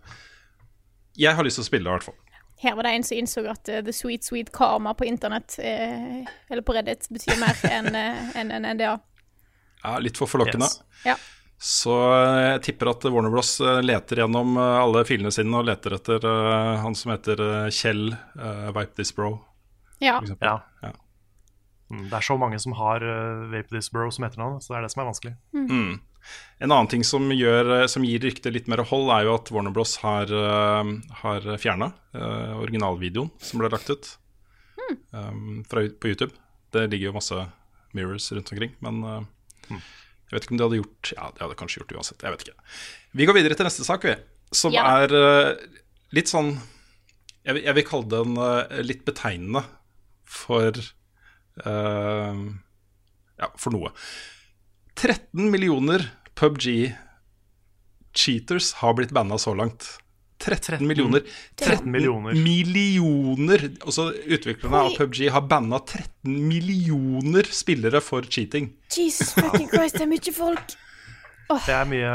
Jeg har lyst til å spille det, i hvert fall. Her var det en som innså at uh, the sweet, sweet karma på internett, uh, eller på Reddit, betyr mer enn uh, en, en NDA. Ja, litt for forlokkende. Yes. Ja. Så eh, jeg tipper at Warner Bros. eh, leter gjennom eh, alle filene sine og leter etter eh, han som heter eh, Kjell uh, Vipe This Bro, Ja. Ja. Ja. Mm, Det er så mange som har uh, Vape This Bro som etternavn, så det er det som er vanskelig. Mm. En annen ting som, gjør, eh, som gir ryktet litt mer hold, er jo at Warner Bros. har, uh, har fjerna originalvideoen som ble lagt ut um, fra, på YouTube. Det ligger jo masse mirrors rundt omkring, men eh, jeg vet ikke om de hadde gjort Ja, de hadde kanskje gjort det uansett. Jeg vet ikke. Vi går videre til neste sak, vi. Som Ja. er uh, litt sånn jeg, vil- jeg vil kalle den eh, litt betegnende for eh, Ja, for noe. 13 millioner PubG-cheaters har blitt banna så langt. 13 millioner. 13 millioner. millioner. Altså, utviklerne av PubG har banna 13 millioner spillere for cheating. Jesus fucking Christ, det er mye folk. Det er, mye,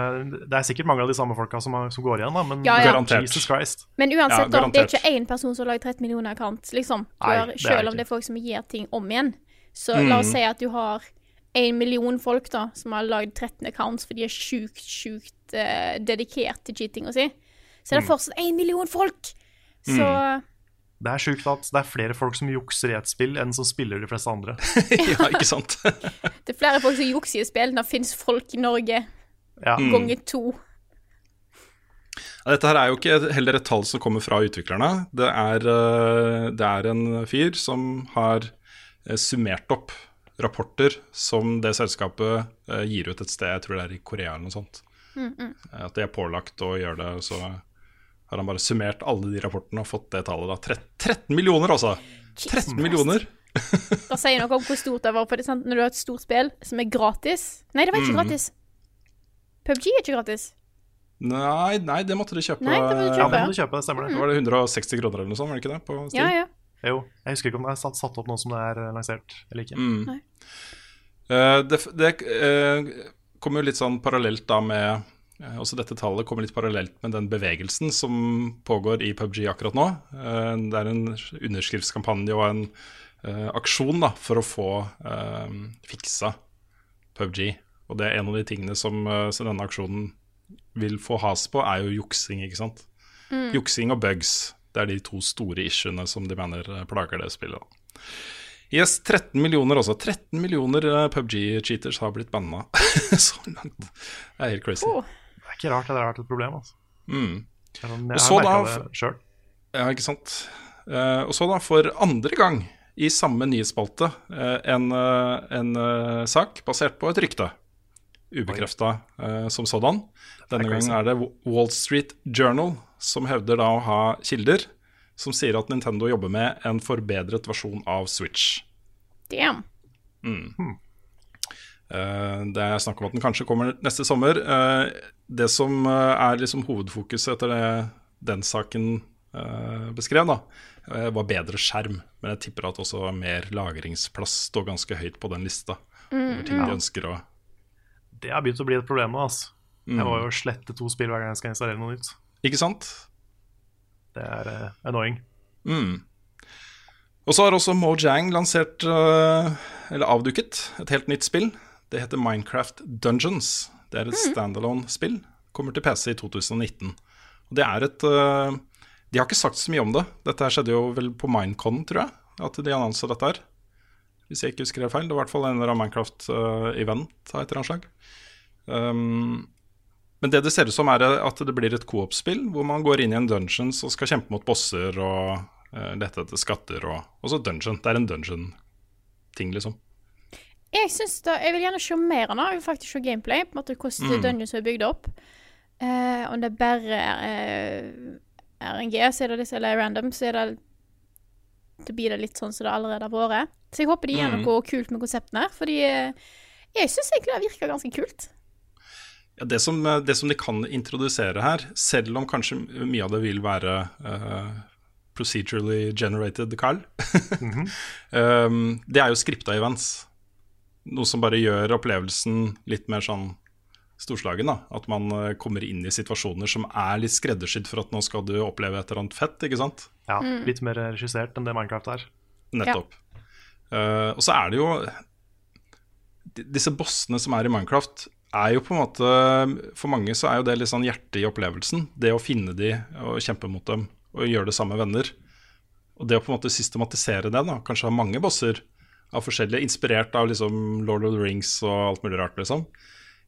det er sikkert mange av de samme folka som, som går igjen, da, men Ja, ja. Garantert. Jesus Christ. Men uansett, Ja, da, det er ikke én person som har laget 13 millioner account, liksom. Nei, har, er selv det om det er folk som gir ting om igjen. Så la Mm. oss si at du har en million folk da, som har lagd 13 accounts, for de er sjukt, sjukt uh, dedikert til cheatinga si. Så Mm. er det fortsatt en million folk! Så Det er sjukt at det er flere folk som jukser i et spill, enn som spiller de fleste andre. ja, ikke sant? det er flere folk som jukser i spill. Det fins folk i Norge Ja, Mm. ganger to. Ja, Dette her er jo ikke heller et tall som kommer fra utviklerne. Det er, eh, det er en fyr som har eh, summert opp rapporter som det selskapet eh, gir ut et sted, jeg tror det er i Korea eller noe sånt. Eh, At de er pålagt å gjøre det, så har han bare summert alle de rapportene og fått det tallet. da. Tre- 13 millioner, altså! 13 millioner! Det sier noe om hvor stort det var. For det sant, når du har et stort spill som er gratis Nei, det var ikke Mm. gratis. PubG er ikke gratis. Nei, nei, det måtte de kjøpe. Nei, det måtte du ja, kjøpe. det måtte du kjøpe, det stemmer det. Mm. var det 160 kroner eller noe sånt, var det ikke det? På Steam? Ja, ja. Jo, jeg husker ikke om det er satt, satt opp nå som det er eh, lansert eller ikke. Mm. Eh, det det eh, kommer jo litt sånn parallelt da med eh, Også dette tallet kommer litt parallelt med den bevegelsen som pågår i PubG akkurat nå. Det er en underskriftskampanje og en aksjon da, for å få fiksa PubG. Og det er en av de tingene som, som denne aksjonen vil få has på, er jo juksing, ikke sant. Juksing og bugs. Det er de to store issuene som de mener plager det spillet. da. Yes, 13 millioner også. 13 millioner eh, PubG-cheaters har blitt banna så langt. Det er helt crazy. Oh. Det er ikke rart det har vært et problem. Altså. Mm. Jeg, har- Og jeg så har da- merka det sjøl. Ja, ikke sant. Uh, og så da, for andre gang i samme nyhetsspalte, uh, en, uh, en sak basert på et rykte. Ubekrefta eh, som sådan. Denne gangen er det Wall Street Journal som hevder da å ha kilder som sier at Nintendo jobber med en forbedret versjon av Switch. Damn. Eh, Det er snakk om at den kanskje kommer neste sommer. Eh, Det som eh, er liksom hovedfokuset etter det den saken eh, beskrev, da, var bedre skjerm. Men jeg tipper at også mer lagringsplass står ganske høyt på den lista. over ting de ønsker å Det har begynt å bli et problem nå. Altså. Mm. Jeg må jo slette to spill hver gang jeg skal installere noe nytt. Ikke sant? Det er uh, annoying. Mm. Og så har også Mojang lansert, uh, eller avduket, et helt nytt spill. Det heter Minecraft Dungeons. Det er et standalone-spill. Kommer til PC i 2019. Og det er et uh, De har ikke sagt så mye om det. Dette her skjedde jo vel på Minecon, tror jeg, at de annonsa dette her. Hvis jeg ikke husker det feil. Det var i hvert fall en eller annen Minecraft-event av et eller annet slag. Um, men det det ser ut som, er at det blir et co-op-spill hvor man går inn i en dungeon og skal kjempe mot bosser og uh, lete etter skatter og også dungeon. Det er en dungeon-ting, liksom. Jeg da, jeg vil gjerne se mer av det. Jeg vil faktisk se gameplay. på en måte Hvordan Mm. Dungeons er bygd opp. Uh, om det bare er uh, RNG, så er det litt, eller random, så er det Da blir det litt sånn som det allerede har vært. Så jeg håper de gjør Mm. noe kult med konseptene. Fordi eh, jeg syns egentlig det virker ganske kult. Ja, det, som, eh, det som de kan introdusere her, selv om kanskje mye av det vil være uh, procedurally generated, Carl, um, det er jo skripta events. Noe som bare gjør opplevelsen litt mer sånn storslagen. da At man uh, kommer inn i situasjoner som er litt skreddersydd for at nå skal du oppleve et eller annet fett. ikke sant? Ja, Litt mer regissert enn det Minecraft er. Nettopp. Eh, og så er det jo Disse bossene som er i Minecraft, er jo på en måte For mange så er jo det litt sånn hjertet i opplevelsen. Det å finne de og kjempe mot dem og gjøre det sammen med venner. Og det å på en måte systematisere det, da kanskje ha mange bosser av forskjellige, inspirert av liksom Lord of the Rings og alt mulig rart, liksom.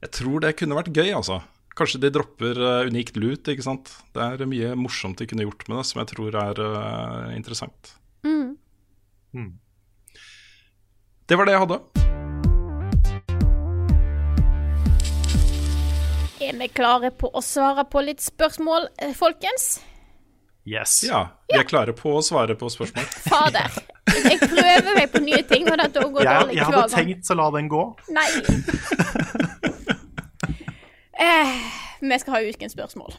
Jeg tror det kunne vært gøy, altså. Kanskje de dropper uh, unikt lut, ikke sant. Det er mye morsomt de kunne gjort med det, som jeg tror er uh, interessant. Mm. Det var det jeg hadde. Er vi klare på å svare på litt spørsmål, eh, folkens? Yes. Ja, vi er klare på å svare på spørsmål. Fader. Jeg prøver meg på nye ting, og dette går Jeg, dårlig jeg hadde tenkt å la den gå. Nei. eh, vi skal ha ukens spørsmål.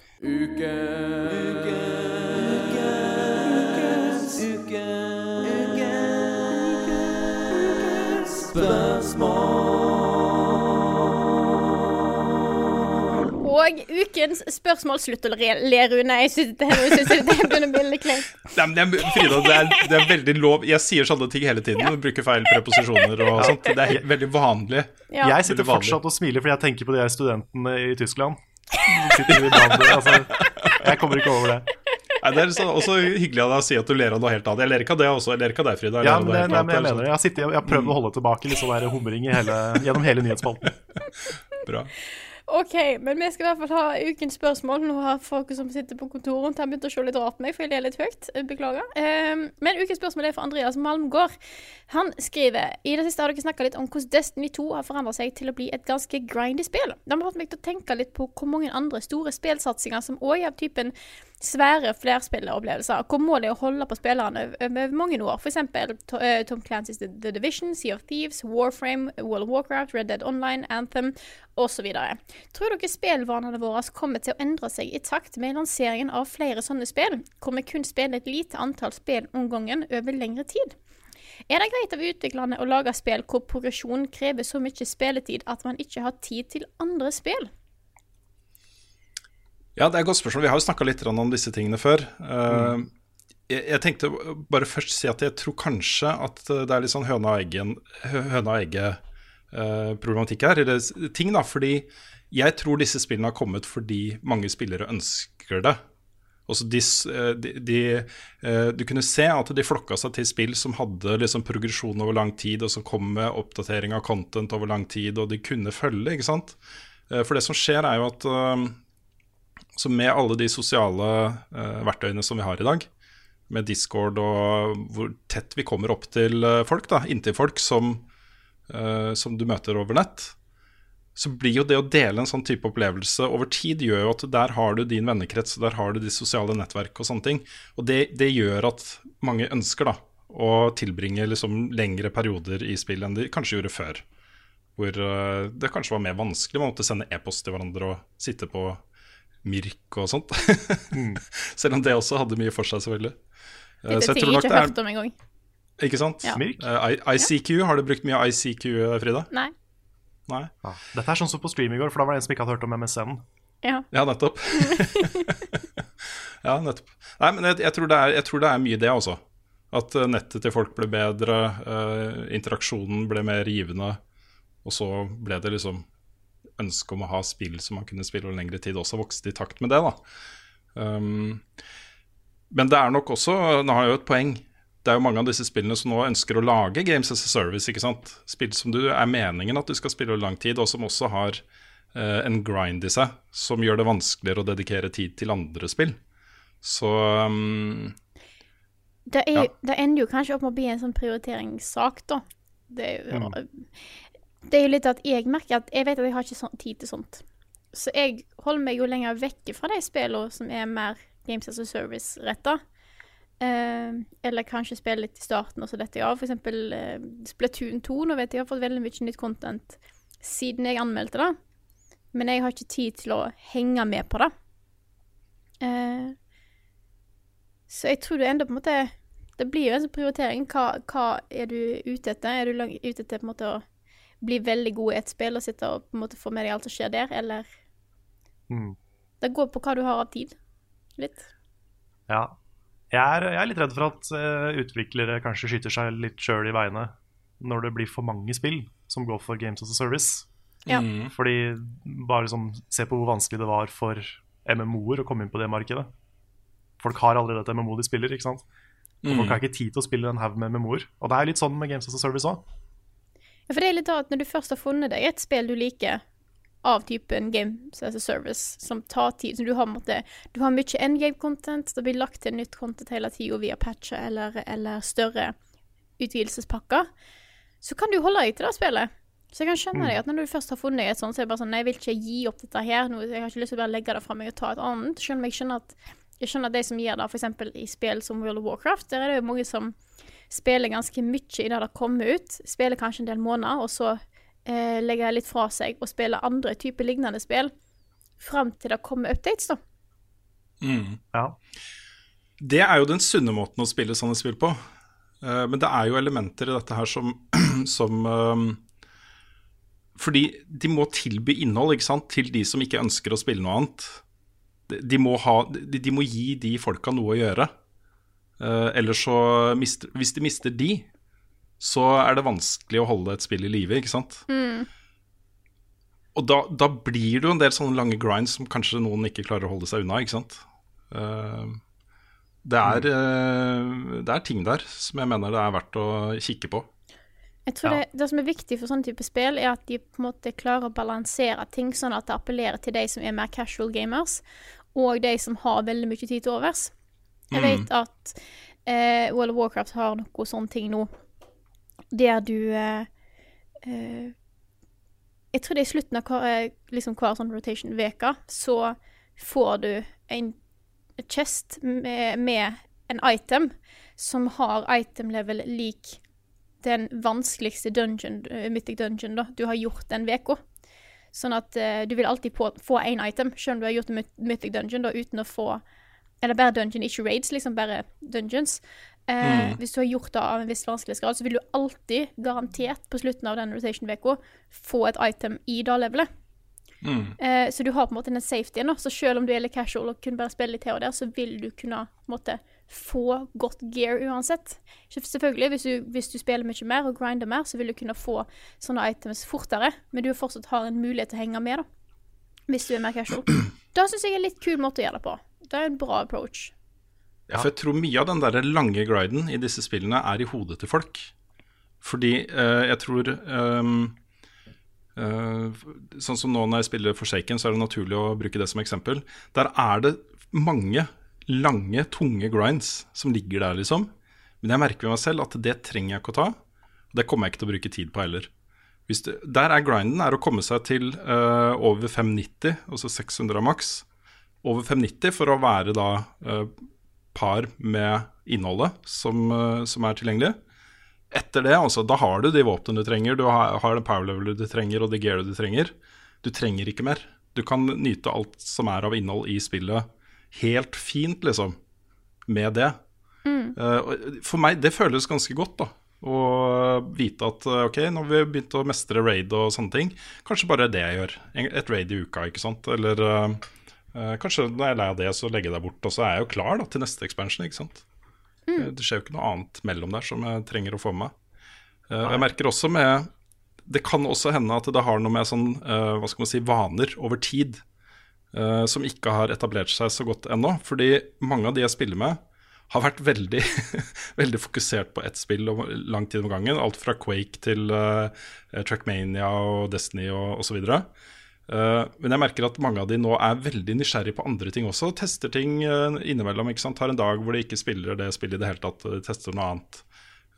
Og ukens spørsmål Slutt å le, Rune. Jeg syns det, det begynner å bli litt kleint. Nei, men det Frida, det er, det er veldig lov Jeg sier sånne ting hele tiden. Ja. Bruker feil preposisjoner og sånt. Det er veldig vanlig. Ja. Jeg sitter vanlig. fortsatt og smiler fordi jeg tenker på de studentene i Tyskland. De sitter i bandet, altså, jeg kommer ikke over det. Nei, det er så, også hyggelig av deg å si at du ler av noe helt annet. Jeg ler ikke av det også. Jeg ler ikke av deg, Frida. Jeg Ja, men, det, nei, men jeg er mener det. Jeg har, sittet, jeg har prøvd å holde tilbake litt sånn humring i hele, gjennom hele nyhetsspalten. Bra. OK, men vi skal i hvert fall ha ukens spørsmål. Nå har folk som sitter på kontoret rundt her begynt å se litt rart på meg, for jeg ler litt høyt. Beklager. Um, men ukens spørsmål er fra Andreas Malmgård. Han skriver I det siste har dere snakka litt om hvordan Destiny 2 har forandra seg til å bli et ganske grindy spill. Det har fått meg til å tenke litt på hvor mange andre store spillsatsinger som òg er av typen svære flerspilleropplevelser, hvor målet er å holde på spillerne over mange år. F.eks. Tom Clancy's The Division, Sea of Thieves, Warframe, World of Warcraft, Red Dead Online, Anthem osv. Tror dere spillvanene våre kommer til å endre seg i takt med lanseringen av flere sånne spill, hvor vi kun spiller et lite antall spill om gangen over lengre tid? Er det greit av utviklerne å lage spill hvor progresjon krever så mye spilletid at man ikke har tid til andre spill? Ja, det er et godt spørsmål. Vi har jo snakka litt om disse tingene før. Mm. jeg, jeg tenkte bare først si at jeg tror kanskje at det er litt sånn høna og, eggen, høna og egget problematikk her. Eller ting, da. Fordi jeg tror disse spillene har kommet fordi mange spillere ønsker det. De, eh, de, de, eh, du kunne se at de flokka seg til spill som hadde liksom progresjon over lang tid, og som kom med oppdatering av content over lang tid, og de kunne følge, ikke sant. Eh, For det som skjer, er jo at eh, så med alle de sosiale uh, verktøyene som vi har i dag, med Discord og hvor tett vi kommer opp til eh, folk, da, inntil folk som, uh, som du møter over nett, så blir jo det å dele en sånn type opplevelse over tid gjør jo at der har du din vennekrets, der har du de sosiale nettverk og sånne ting. Og det, det gjør at mange ønsker da, å tilbringe liksom lengre perioder i spill enn de kanskje gjorde før. Hvor uh, det kanskje var mer vanskelig, man måtte sende e-post til hverandre og sitte på Mirk og sånt. Selv om det også hadde mye for seg, selvfølgelig. Eh, Dette så jeg ting tror jeg ikke har hørt om engang. Ikke sant? Ja. Mirk? Eh, I- ICQ, har du brukt mye ICQ, Frida? Nei. Nei? Dette er sånn som på stream i går, for da var det en som ikke hadde hørt om MSN. Ja. Ja, nettopp. ja, nettopp. Nei, men jeg, jeg, tror det er, jeg tror det er mye det, altså. At eh, nettet til folk ble bedre, uh, interaksjonen ble mer givende. Og så ble det liksom ønsket om å ha spill som man kunne spille over lengre tid, også vokste i takt med det, da. Um, men det er nok også Nå har jeg jo et poeng. Det er jo mange av disse spillene som nå ønsker å lage Games as a Service. ikke sant? Spill som du er meningen at du skal spille over lang tid, og som også har uh, en grind i seg, som gjør det vanskeligere å dedikere tid til andre spill. Så um, Det, er, Ja. det ender jo kanskje opp med å bli en sånn prioriteringssak, da. Det er, jo, det er jo litt at jeg merker at jeg vet at jeg har ikke sånn tid til sånt. Så jeg holder meg jo lenger vekke fra de spillene som er mer Games as a Service-retta. Eh, eller kanskje spille litt i starten, og så detter jeg av. For eksempel eh, Splatoon 2. Nå vet jeg jeg har fått veldig mye nytt content siden jeg anmeldte det. Men jeg har ikke tid til å henge med på det. Eh, så jeg tror det ender på en måte Det blir jo en sånn prioritering. Hva, hva er du ute etter? Er du ute etter på en måte å bli veldig god i et spill og sitte og på en måte få med deg alt som skjer der, eller Mm. Det går på hva du har av tid. Litt. Ja. Jeg er, jeg er litt redd for at uh, utviklere kanskje skyter seg litt sjøl i veiene når det blir for mange spill som går for Games as a Service. Ja. Fordi bare liksom, Se på hvor vanskelig det var for MMO-er å komme inn på det markedet. Folk har allerede et MMO de spiller, ikke sant? Og folk har ikke tid til å spille en haug med MMO-er. Og det er litt sånn med Games as a Service òg. Ja, for det er litt da at når du først har funnet deg et spill du liker, av typen Games as a Service, som tar tid som Du har, måtte, du har mye endgame-content, det blir lagt til nytt content hele tida via patcher eller, eller større utvidelsespakker, så kan du holde deg til det spillet. Så jeg kan skjønne deg at når du først har funnet et sånt, så er det bare sånn Nei, jeg vil ikke gi opp dette her. Nå, jeg har ikke lyst til å bare legge det fra meg og ta et annet. Selv om jeg skjønner at jeg skjønner at de som gjør det, f.eks. i spill som World of Warcraft, der er det jo mange som spiller ganske mye i det det kommer ut. Spiller kanskje en del måneder, og så eh, legger jeg litt fra seg og spiller andre typer lignende spill fram til det kommer updates, da. Ja. Det er jo den sunne måten å spille sånne spill på. Uh, men det er jo elementer i dette her som, som, eh, fordi de må tilby innhold ikke sant, til de som ikke ønsker å spille noe annet. De, de, må, ha, de, de må gi de folka noe å gjøre. Uh, ellers så mister Hvis de mister de, så er det vanskelig å holde et spill i live, ikke sant? Og da, da blir det jo en del sånne lange grinds som kanskje noen ikke klarer å holde seg unna, ikke sant? Uh, det, er, uh, det er ting der som jeg mener det er verdt å kikke på. Jeg tror Ja. det, det som er viktig for sånne type spill, er at de på en måte klarer å balansere ting sånn at det appellerer til de som er mer casual gamers, og de som har veldig mye tid til overs. Jeg vet at eh, World of Warcraft har noe sånne ting nå, der du eh, eh, Jeg tror det er i slutten av hver, eh, liksom hver sånn rotation-veke, så får du en chest med, med en item som har item level lik den vanskeligste dungeon, eh, Mythic Dungeon da, du har gjort den veka. Sånn at eh, du vil alltid på, få én item, selv om du har gjort en Mythic Dungeon da, uten å få Eller bare dungeon, ikke raids, liksom bare dungeons. Eh, Hvis du har gjort det av en viss vanskelighetsgrad, så vil du alltid, garantert på slutten av den rotation-uka, få et item i det levelet. Eh, så du har på en måte den safetyen. Så selv om du er litt casual og kun bare spiller litt her og der, så vil du kunne måte, få godt gear uansett. Selvfølgelig, hvis du, hvis du spiller mye mer og grinder mer, så vil du kunne få sånne items fortere, men du fortsatt har en mulighet til å henge med, da. Hvis du er mer casual. Da syns jeg er en litt kul måte å gjøre det på. Det er en bra approach. Ja, for jeg tror mye av den der lange griden i disse spillene er i hodet til folk. Fordi eh, jeg tror ehm, eh, Sånn som nå når jeg spiller Forsaken, så er det naturlig å bruke det som eksempel. Der er det mange lange, tunge grinds som ligger der, liksom. Men jeg merker ved meg selv at det trenger jeg ikke å ta. Og det kommer jeg ikke til å bruke tid på heller. Det, der er grinden er å komme seg til eh, over 590, altså 600 maks. Over 590 for å være da eh, par med innholdet som, eh, som er tilgjengelig. Etter det, altså, da har du de våpnene du trenger, du har, har det power level du trenger og det gearet du trenger. Du trenger ikke mer. Du kan nyte alt som er av innhold i spillet helt fint, liksom, med det. Mm. for meg, det føles ganske godt, da. Å vite at eh, ok, nå har vi begynt å mestre raid og sånne ting. Kanskje bare det jeg gjør. Et raid i uka, ikke sant. Eller eh, eh, kanskje når jeg er lei av det, så legger jeg deg bort. Og så er jeg jo klar da, til neste expansion, ikke sant. Mm. Det skjer jo ikke noe annet mellom der som jeg trenger å få med meg. Eh, jeg merker også med Det kan også hende at det har noe med sånn, eh, hva skal man si, vaner over tid eh, som ikke har etablert seg så godt ennå. Fordi mange av de jeg spiller med, har vært veldig, veldig fokusert på ett spill over lang tid om gangen. Alt fra Quake til eh, Trackmania og Destiny og osv. Uh, men jeg merker at mange av de nå er veldig nysgjerrige på andre ting også. Tester ting eh, innimellom. ikke sant? Har en dag hvor de ikke spiller det spillet i det hele tatt. De tester noe annet.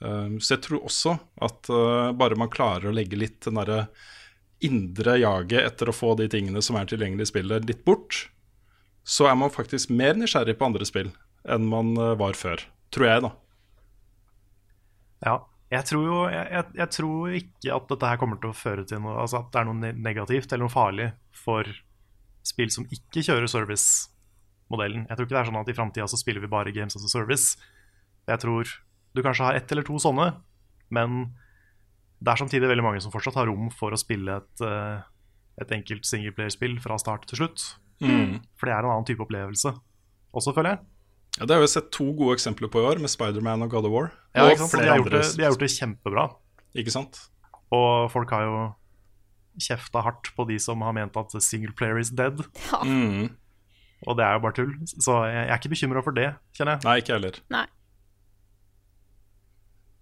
Eh, så jeg tror også at eh, bare man klarer å legge litt den derre indre jaget etter å få de tingene som er tilgjengelig i spillet, litt bort, så er man faktisk mer nysgjerrig på andre spill enn man eh, var før. Tror jeg, da. Ja. Jeg tror jo jeg, jeg, jeg tror ikke at dette her kommer til å føre til noe Altså at det er noe negativt eller noe farlig for spill som ikke kjører service-modellen. Jeg tror ikke det er sånn at i framtida så spiller vi bare games as a service. Jeg tror du kanskje har ett eller to sånne, men det er samtidig veldig mange som fortsatt har rom for å spille et, eh, et enkelt singleplayerspill fra start til slutt. For det er en annen type opplevelse også, føler jeg. Ja, det har vi sett to gode eksempler på i år, med Spiderman og God of War. Ja, og ikke sant? De, har gjort det, de har gjort det kjempebra. Ikke sant? Og folk har jo kjefta hardt på de som har ment at single player is dead. Ja. Mm. Og det er jo bare tull. Så jeg jeg er ikke bekymra for det, kjenner jeg. Nei, ikke heller. Nei.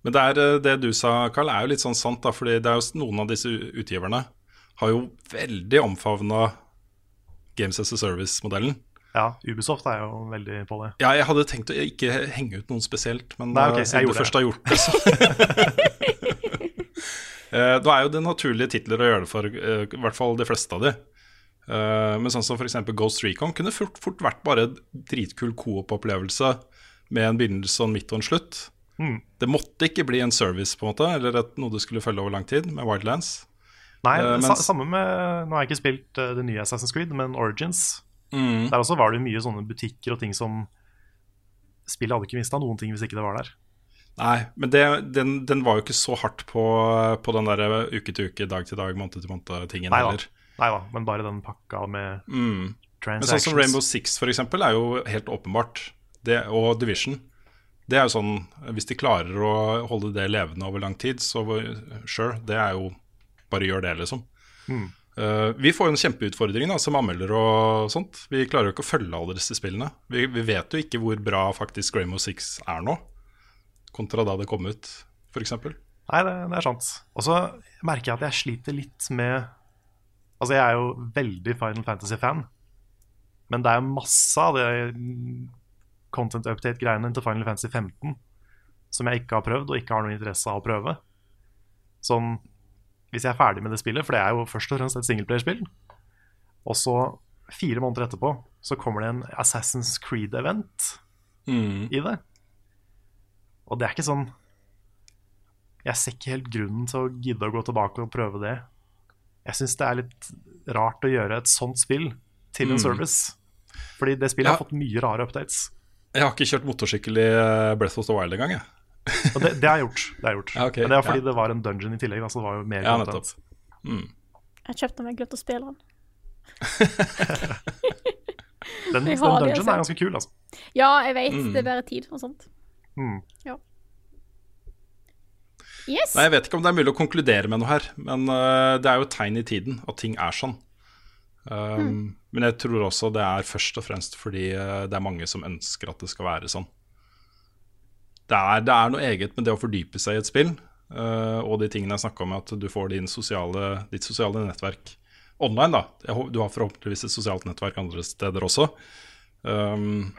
Men det, er, eh, det du sa, Carl, er jo litt sånn sant, da, fordi det er jo noen av disse utgiverne har jo veldig omfavna Games as a Service-modellen. Ja, Ubisoft er jo veldig på det. Ja, jeg hadde tenkt å ikke henge ut noen spesielt, men Nei, ok, eh, siden du først har gjort det, så Eh, Da er jo det naturlige titler å gjøre det for, eh, i hvert fall de fleste av de. Men sånn som f.eks. Ghost Recon kunne fort, fort vært bare en dritkul coop-opplevelse med en begynnelse og en midt og en slutt. Mm. Det måtte ikke bli en service, på en måte, eller et, noe du skulle følge over lang tid, med Wildlands. Nei, uh, mens- samme med Nå har jeg ikke spilt det nye Assassin's Creed, men Origins. Mm. Der også var det mye sånne butikker og ting som Spillet hadde ikke mista noen ting hvis ikke det var der. Nei, men det, den, den var jo ikke så hardt på, på den der uke til uke, dag til dag, måned til måned-tingen heller. Nei da, men bare den pakka med Mm. Men sånn som Rainbow Six for eksempel, er jo helt åpenbart. Det, og Division. Det er jo sånn, Hvis de klarer å holde det levende over lang tid, så sure, det er jo Bare gjør det, liksom. Eh, vi får jo en kjempeutfordring da, som anmelder og sånt. Vi klarer jo ikke å følge alle disse spillene. Vi, vi vet jo ikke hvor bra faktisk Rainbow Six er nå, kontra da det kom ut, f.eks. Nei, det, det er sant. Og så merker jeg at jeg sliter litt med Altså, jeg er jo veldig Final Fantasy-fan, men det er masse av det content update-greiene til Final Fantasy 15 som jeg ikke har prøvd, og ikke har noen interesse av å prøve. Sånn Hvis jeg er ferdig med det spillet, for det er jo først og fremst et singleplayerspill, og så fire måneder etterpå så kommer det en Assassin's Creed-event Mm. i det. Og det er ikke sånn Jeg ser ikke helt grunnen til å gidde å gå tilbake og prøve det. Jeg syns det er litt rart å gjøre et sånt spill til en Mm. service. Fordi det spillet Ja. har fått mye rare updates. Jeg har ikke kjørt motorsykkel i eh, Breath of the Wild engang, jeg. Og det, det er gjort. Det er gjort. Ja, okay, Men det er fordi ja. det var en dungeon i tillegg. Altså det var jo mer Ja, content. Mm. Jeg kjøpte meg glemt jeg å spille den. Den, den det, dungeon er ganske kul, altså. Ja, jeg vet. Mm. Det er bare tid og sånt. Mm. Yes. Nei, Jeg vet ikke om det er mulig å konkludere med noe her, men uh, det er jo et tegn i tiden at ting er sånn. Um, Men jeg tror også det er først og fremst fordi uh, det er mange som ønsker at det skal være sånn. Det er, det er noe eget med det å fordype seg i et spill, uh, og de tingene jeg snakka om, at du får sosiale, ditt sosiale nettverk online. da Du har forhåpentligvis et sosialt nettverk andre steder også. Um,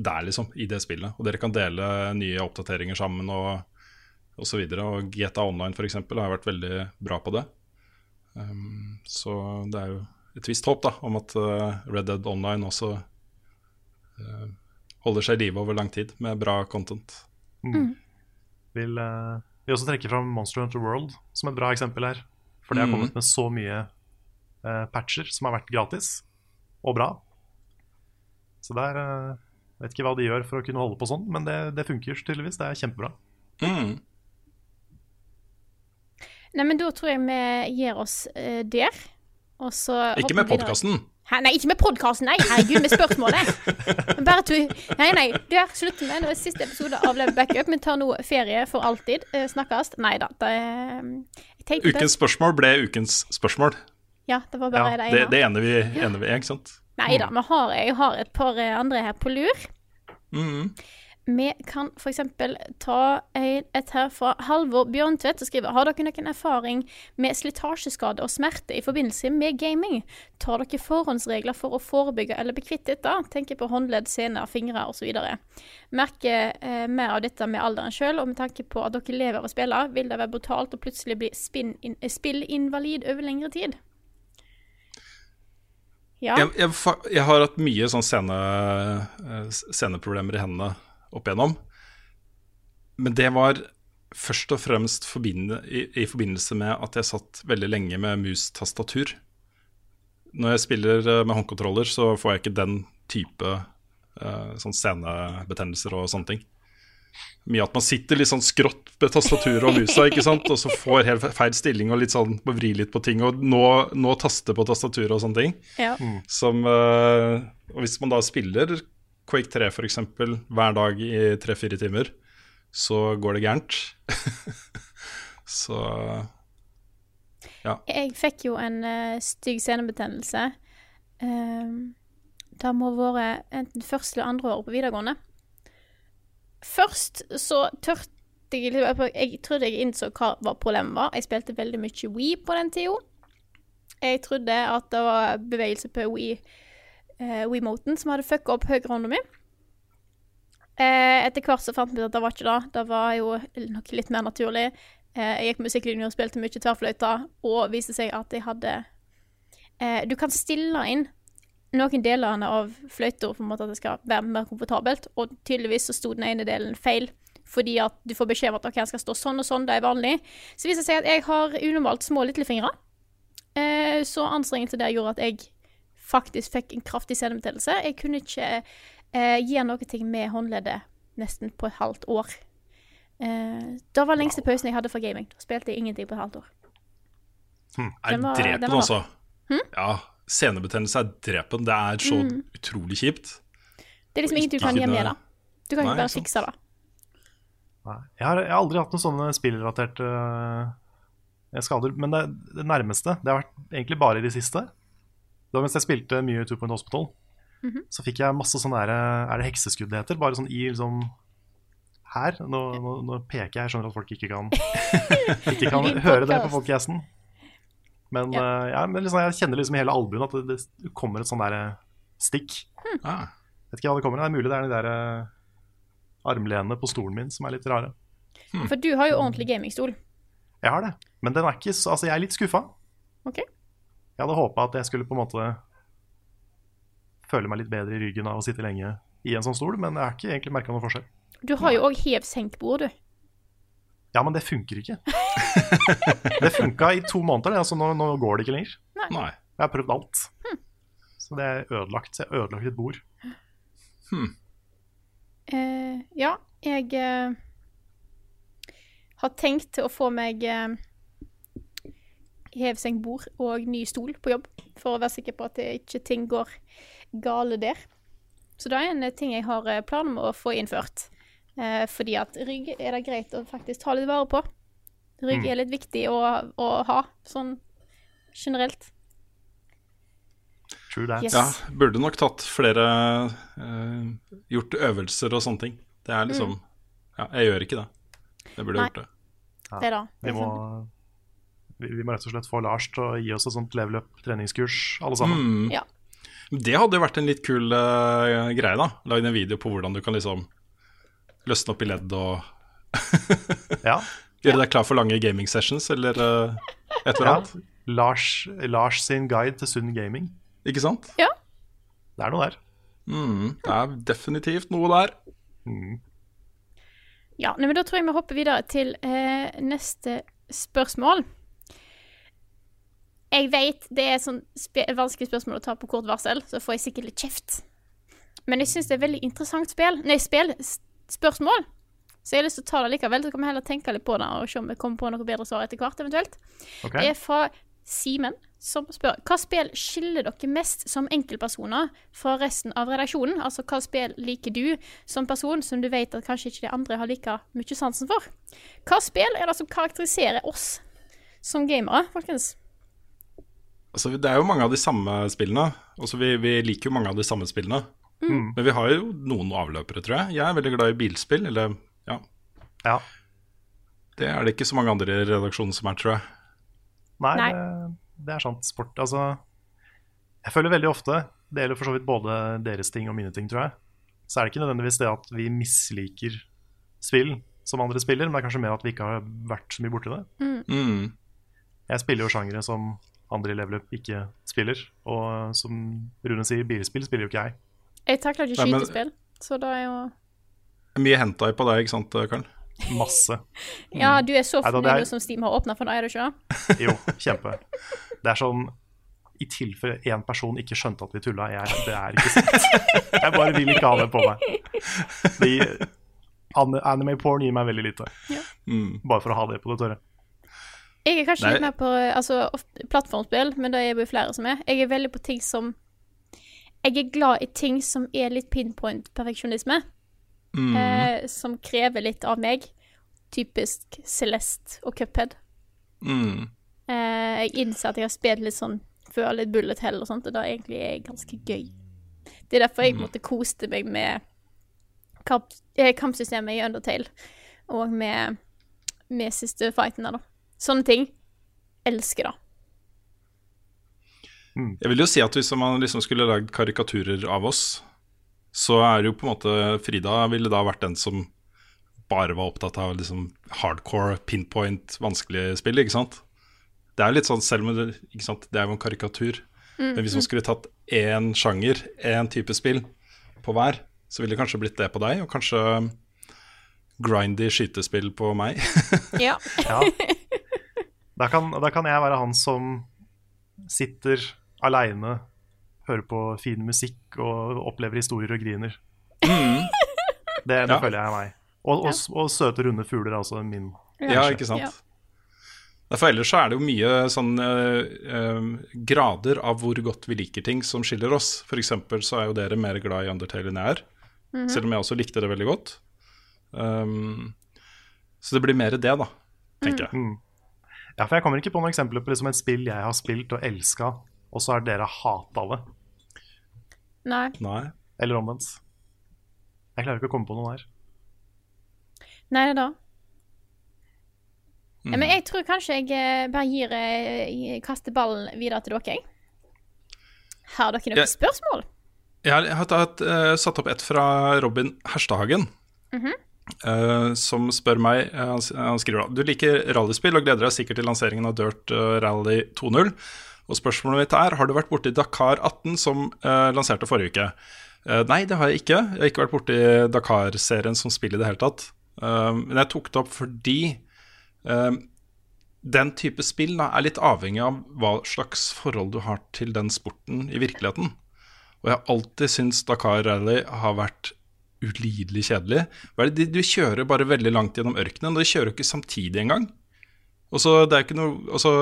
der, liksom, i det spillet. Og dere kan dele nye oppdateringer sammen og og så. Og GTA Online eksempel har vært veldig bra på det. Um, så det er jo et visst håp da, om at uh, Red Dead Online også uh, holder seg i live over lang tid med bra content. Vil, uh, vil også trekke fram Monster Hunter World som et bra eksempel her. For det har Mhm. kommet med så mye uh, patcher som har vært gratis og bra. Så der uh, vet ikke hva de gjør for å kunne holde på sånn, men det, det funker tydeligvis. Det er kjempebra. Mm. Nei, men da tror jeg vi gir oss uh, der. Og så Ikke med podkasten. Hæ, Nei, ikke med podkasten, nei. Herregud, med spørsmålet. Bare to Nei, nei. Du er slutt med det. er Siste episode av Level Backup. Vi tar nå ferie for alltid. Eh, snakkes. Nei da. Det, eh, Ukens spørsmål ble ukens spørsmål. Ja, det var bare Ja, det Det, ene. det ene vi ene vi er, ikke sant? Nei da. Har, jeg har et par andre her på lur. Mm. Vi kan f.eks. ta et her fra Halvor Bjørntvedt, og skriver Har dere noen erfaring med slitasjeskade og smerte i forbindelse med gaming? Tar dere forhåndsregler for å forebygge eller bli kvitt dette? Tenker på håndledd, sener, fingre osv. Merker eh, mer av dette med alderen sjøl, og med tanke på at dere lever av å spille, vil det være brutalt å plutselig bli eh, spillinvalid over lengre tid. Ja. Jeg, jeg, jeg har hatt mye sånn scene, eh, i hendene opp igjennom. Men det var først og fremst forbinde, i, i forbindelse med at jeg satt veldig lenge med mus-tastatur. Når jeg spiller eh, med håndkontroller, så får jeg ikke den type uh, sånn scenebetennelser og sånne ting. Mye at man sitter litt sånn skrått med tastaturet og musa, ikke sant? og så får helt feil stilling og litt sånn må vri litt på ting og nå, nå taste på tastaturet og sånne ting. ja. Som, uh, og hvis man da spiller Quake 3 for eksempel hver dag i tre-fire timer, så går det gærent. så Jeg fikk jo en uh, stygg senebetennelse. Um, det må ha vært enten første eller andre året på videregående. Først så tørte jeg Jeg trodde jeg innså hva problemet var. Jeg spilte veldig mye Wii på den tida. Jeg trodde at det var bevegelse på Wii, uh, Wii-moten som hadde fucka opp høyrehånda mi. Uh, etter hvert så fant vi at det var ikke det. Det var jo noe litt mer naturlig. Uh, jeg gikk musikklinja og spilte mye tverrfløyte, og viste seg at jeg hadde eh, Du kan stille inn noen delene av fløyta for en måte at det skal være mer komfortabelt, og tydeligvis så sto den ene delen feil. Fordi at du får beskjed om at ok, jeg skal stå sånn og sånn, det er vanlig. Så viser det seg at jeg har unormalt små lillefingre. Eh, så anstrengelse der gjorde at jeg faktisk fikk en kraftig senebetennelse. Jeg kunne ikke eh, gjøre noe med håndleddet nesten på et halvt år. Eh, det var lengste pausen jeg hadde for gaming. Da spilte jeg ingenting på et halvt år. Er Den var- drepen, altså? altså. Ja, senebetennelse er drepen. Det er så utrolig kjipt. Det er liksom ingenting du kan gjøre med det. Du kan Nei, ikke bare fikse det. Jeg, har, jeg har aldri hatt noen sånne spillrelaterte uh, skader. Men det, det nærmeste Det har vært egentlig bare i det siste. Det var mens jeg spilte mye Two Point Hospital. Så fikk jeg masse sånn der Er det hekseskudd det heter? Bare sånn i liksom her. Nå, nå, nå peker jeg. Jeg skjønner at folk ikke kan Ikke kan høre det på podcast. Men, Men, Uh, ja, men liksom, jeg kjenner liksom i hele albuen at det, det kommer et sånn der stikk. stikk. Ah, Vet ikke hva det kommer av. Det er mulig det er de der uh, armlenene på stolen min som er litt rare. For du har jo ordentlig gamingstol. Jeg har det, men den er ikke så, altså jeg er litt skuffa. OK? Jeg hadde håpa at jeg skulle på en måte føle meg litt bedre i ryggen av å sitte lenge i en sånn stol, men jeg har ikke egentlig merka noen forskjell. Du har jo òg hev-senk-bord, du. Ja, men det funker ikke. det funka i to måneder, det. Altså, nå, nå går det ikke lenger. nei. Jeg har prøvd alt. Så det er ødelagt. Så jeg har ødelagt et bord. Eh, ja, jeg uh, har tenkt å få meg eh, hevsengbord og ny stol på jobb, for å være sikker på at det ikke ting går gale der. Så det er en eh, ting jeg har eh, planer om å få innført. Eh, fordi at rygg er det greit å faktisk ta litt vare på. Rygg er litt viktig å, å ha, sånn generelt. True that. Yes. Ja, burde nok tatt flere eh, Gjort øvelser og sånne ting. Det er liksom Ja, jeg gjør ikke det. Jeg burde Nei. gjort det. Det er da. Vi må, vi, må rett og slett få Lars til å gi oss et sånt level up-treningskurs, alle sammen. Mm. Ja. Det hadde jo vært en litt kul uh, greie, da. Lagd en video på hvordan du kan liksom løsne opp i ledd og Ja. gjøre deg klar for lange gaming sessions, eller uh, et eller ja. annet. Lars, Lars sin guide til sunn gaming. Ikke sant? Ja. Det er noe der. Mm, det er definitivt noe der. Ja, men da tror jeg vi hopper videre til eh, neste spørsmål. Jeg vet det er sånn sp vanskelig spørsmål å ta på kort varsel, så får jeg sikkert litt kjeft. Men jeg syns det er veldig interessant spill. Nei, spill, spørsmål. Så jeg har lyst til å ta det likevel, så kan vi heller tenke litt på det og se om vi kommer på noe bedre svar etter hvert, eventuelt. Okay. Det er fra Simen, som spør hva spill skiller dere mest som enkeltpersoner fra resten av redaksjonen? Altså hva spill liker du som person som du vet at kanskje ikke de andre har like mye sansen for? Hva spill er det som karakteriserer oss som gamere, folkens? Altså, det er jo mange av de samme spillene. Altså, vi, vi liker jo mange av de samme spillene. Mm. Men vi har jo noen avløpere, tror jeg. Jeg er veldig glad i bilspill. Eller ja, Ja. det er det ikke så mange andre i redaksjonen som er, tror jeg. Nei, Nei. Det, det er sant. Sport Altså, jeg føler veldig ofte, det gjelder for så vidt både deres ting og mine ting, tror jeg, så er det ikke nødvendigvis det at vi misliker spill som andre spiller, men det er kanskje mer at vi ikke har vært så mye borti det. Mm. Jeg spiller jo sjangere som andre i level up ikke spiller, og som Rune sier, bilspill spiller jo ikke jeg. Jeg takler ikke skytespill, så da er jo Mye hentai på deg, ikke sant, Karl? Masse. Ja, du er så fornøyd er- som Steam har åpna for deg, er du ikke? Jo, kjempe. Det er sånn I tilfelle én person ikke skjønte at vi tulla, jeg, det er ikke sant. Jeg bare vil ikke ha det på meg. De, anime porn gir meg veldig lite. Mm. Bare for å ha det på det tørre. Jeg er kanskje Nei. litt mer på altså, plattformspill, men det er jo flere som er. Jeg er veldig på ting som Jeg er glad i ting som er litt pinpoint perfeksjonisme. Mm. Eh, som krever litt av meg. Typisk Celeste og Cuphead. Mm. Eh, jeg innser at jeg har spilt litt sånn før, litt Bullet Hell og sånt, og det er egentlig er ganske gøy. Det er derfor jeg mm. måtte koste meg med kamp, eh, kampsystemet i Undertale, og med, med siste fighten der, da. Sånne ting. Elsker det. Jeg vil jo si at hvis man liksom skulle lagd karikaturer av oss, så er det jo på en måte Frida ville da vært den som bare var opptatt av liksom hardcore, pinpoint, vanskelige spill, ikke sant? Det er litt sånn, selv om det, ikke sant? det er jo en karikatur. Men hvis man skulle tatt én sjanger, én type spill på hver, så ville det kanskje blitt det på deg, og kanskje grindy skytespill på meg. Ja. Ja. Da kan, da kan jeg være han som sitter aleine, hører på fin musikk og opplever historier og griner. Det, det Ja. føler jeg er meg. Og, og, og søte, runde fugler er også min. Ja, ikke sant. Ja. For ellers så er det jo mye sånn eh, eh, grader av hvor godt vi liker ting som skiller oss. For eksempel så er jo dere mer glad i Undertale enn jeg er. Selv om jeg også likte det veldig godt. Um, så det blir mer det, da, tenker jeg. Ja, for jeg kommer ikke på noen eksempler på liksom et spill jeg har spilt og elska, og så har dere hata det. Nei. Nei. Eller omvendt. Jeg klarer ikke å komme på noen her. Nei det da. Mm. men jeg tror kanskje jeg eh, bare gir eh, kaster ballen videre til dere, jeg. Har dere noen jeg, spørsmål? Jeg har, jeg har tatt, uh, satt opp et fra Robin Herstadhagen. Eh, som spør meg eh, han, skriver da Du liker rallyspill og gleder deg sikkert til lanseringen av Dirt eh, Rally 2.0. Og spørsmålet mitt er Har du vært borti Dakar 18, som uh, lanserte forrige uke? Nei, det har jeg ikke. Jeg har ikke vært borti Dakar-serien som spill i det hele tatt. Men jeg tok det opp fordi den type spill da, er litt avhengig av hva slags forhold du har til den sporten i virkeligheten. Og jeg har alltid syntes Dakar Rally har vært ulidelig kjedelig. De- du kjører bare veldig langt gjennom ørkenen, og de kjører ikke samtidig engang. Og så det er ikke noe og så,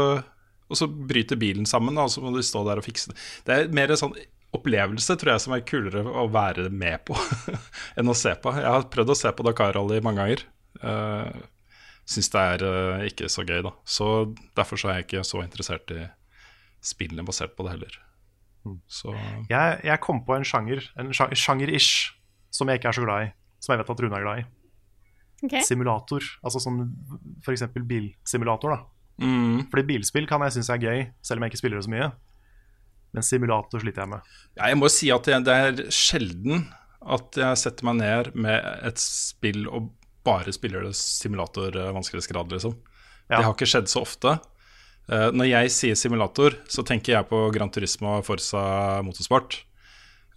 og så bryter bilen sammen, og så må du stå der og fikse det. Det er mer en sånn opplevelse, tror jeg, som er kulere å være med på enn å se på. Jeg har prøvd å se på Dakar Rally mange ganger. Uh, Syns det er uh, ikke så gøy, da. Så derfor så er jeg ikke så interessert i spillene basert på det heller. Så Jeg, jeg kom på en sjanger, en sjanger-ish, som jeg ikke er så glad i. Som jeg vet at Rune er glad i. Okay. Simulator. Altså sånn f.eks. bilsimulator, da. mm. Fordi bilspill kan jeg synes er gøy, selv om jeg ikke spiller det så mye. Men simulator sliter jeg med. Ja, jeg må si at det, det er sjelden at jeg setter meg ned med et spill og bare spiller det simulator-vanskelighetsgrad, liksom. Ja. Det har ikke skjedd så ofte. Eh, når jeg sier simulator, så tenker jeg på Gran Turismo og Forza Motorsport.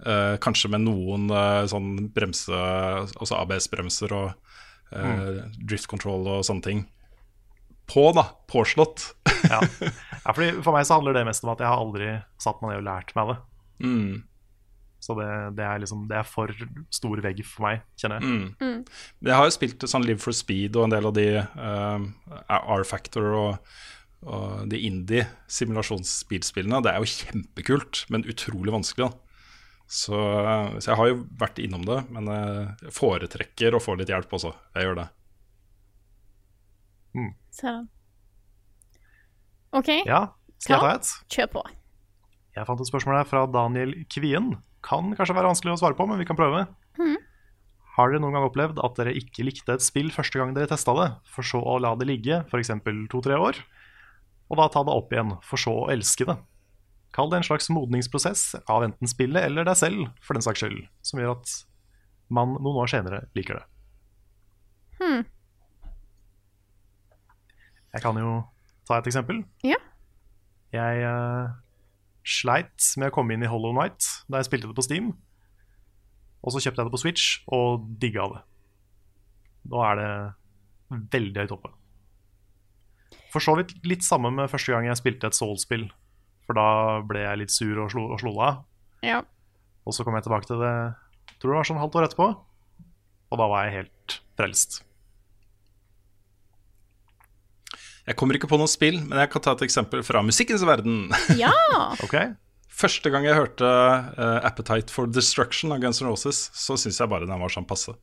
Eh, kanskje med noen uh, sånn bremse, altså ABS-bremser og eh, drift control og sånne ting. På, da. Påslått. Ja. ja, fordi For meg så handler det mest om at jeg har aldri satt meg ned og lært meg det. Mm. Så det, det, er liksom, det er for stor vegg for meg, kjenner jeg. Mm. Jeg har jo spilt sånn Live for Speed og en del av de R-Factor og, og de indie-simulasjonsbilspillene. Det er jo kjempekult, men utrolig vanskelig. Da. Så, uh, så jeg har jo vært innom det, men jeg foretrekker å få litt hjelp også. Jeg gjør det. Ser den. OK, Ja, skal jeg ta et? kjør på. Jeg fant et spørsmål her fra Daniel Kvien. Kan kanskje være vanskelig å svare på, men vi kan prøve. Har dere noen gang opplevd at dere ikke likte et spill første gang dere testa det, for så å la det ligge f.eks. to-tre år, og da ta det opp igjen, for så å elske det? Kall det en slags modningsprosess av enten spillet eller deg selv, for den saks skyld, som gjør at man noen år senere liker det. Hmm. Jeg kan jo ta et eksempel. Ja. Jeg uh, sleit med å komme inn i Hollow Night da jeg spilte det på Steam. Og så kjøpte jeg det på Switch og digga det. Nå er det veldig høyt oppe. For så vidt litt samme med første gang jeg spilte et Soul-spill. For da ble jeg litt sur og slo, og slo av. Ja. Og så kom jeg tilbake til det tror det var sånn halvt år etterpå. Og da var jeg helt frelst. Jeg kommer ikke på noe spill, men jeg kan ta et eksempel fra musikkens verden. ja. okay. Første gang jeg hørte uh, 'Appetite for Destruction' av Guns N' Roses, så syntes jeg bare den var sånn passe.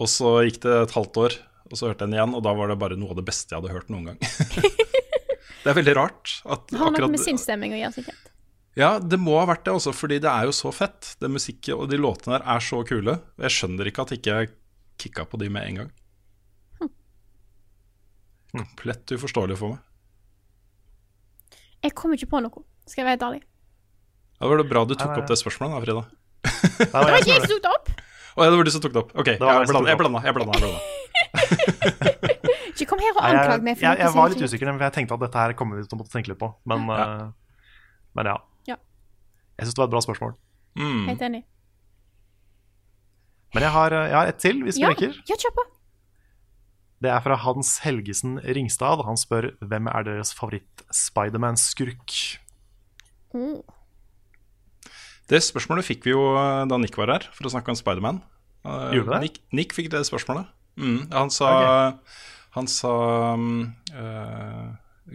Og så gikk det et halvt år, og så hørte jeg den igjen, og da var det bare noe av det beste jeg hadde hørt noen gang. det er veldig rart. At Det har noe med sinnsstemming å gjøre, sikkert. Ja, det må ha vært det også, fordi det er jo så fett. Det musikket og de låtene der er så kule. Jeg skjønner ikke at ikke jeg kicka på de med en gang. Komplett uforståelig for meg. Jeg kommer ikke på noe, skal jeg være helt ærlig. Ja, det var det bra du tok Nei, opp det spørsmålet, da, Frida. Det var Det jeg ikke jeg som tok det opp! Å ja, det var du som tok det opp. Ok, var jeg jeg. Jeg det blanda, jeg blanda, jeg blanda. Ikke kom her og anklag jeg, meg. for jeg, jeg, jeg var litt usikker, men jeg tenkte at dette her kommer vi til å måtte tenke litt på. Men ja. men ja. Ja. Jeg syns det var et bra spørsmål. Mm. Helt enig. Men jeg har, jeg har et til, hvis Ja, vi rekker. ja, kjør på. Det er fra Hans Helgesen Ringstad. Han spør hvem er deres favoritt-Spiderman-skurk. Mm. Det spørsmålet fikk vi jo eh, da Nick var her, for å snakke om Spiderman. Uh, Nick, Nick fikk det spørsmålet. Mm, han sa, han sa um, eh,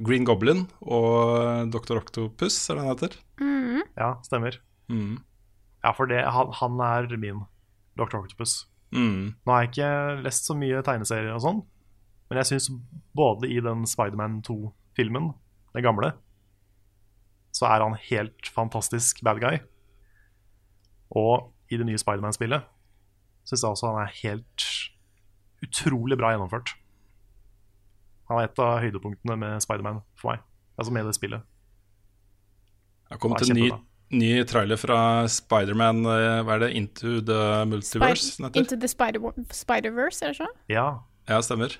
Green Goblin og Dr. Octopus, er det han heter? Ja, stemmer. Mm. Ja, for det, han, han er min Dr. Octopus. Mm. Nå har jeg ikke lest så mye tegneserier og sånn, men jeg syns både i den Spiderman 2-filmen, den gamle, så er han helt fantastisk bad guy. Og i det nye Spiderman-spillet syns jeg også han er helt utrolig bra gjennomført. Han er et av høydepunktene med Spiderman for meg. Altså med det spillet. Det har kommet en ny, ny trailer fra Spiderman uh, Hva er det? Into the Multiverse? den? Into the Spider- Spider-Verse, er det sånn? Ja, Ja, stemmer.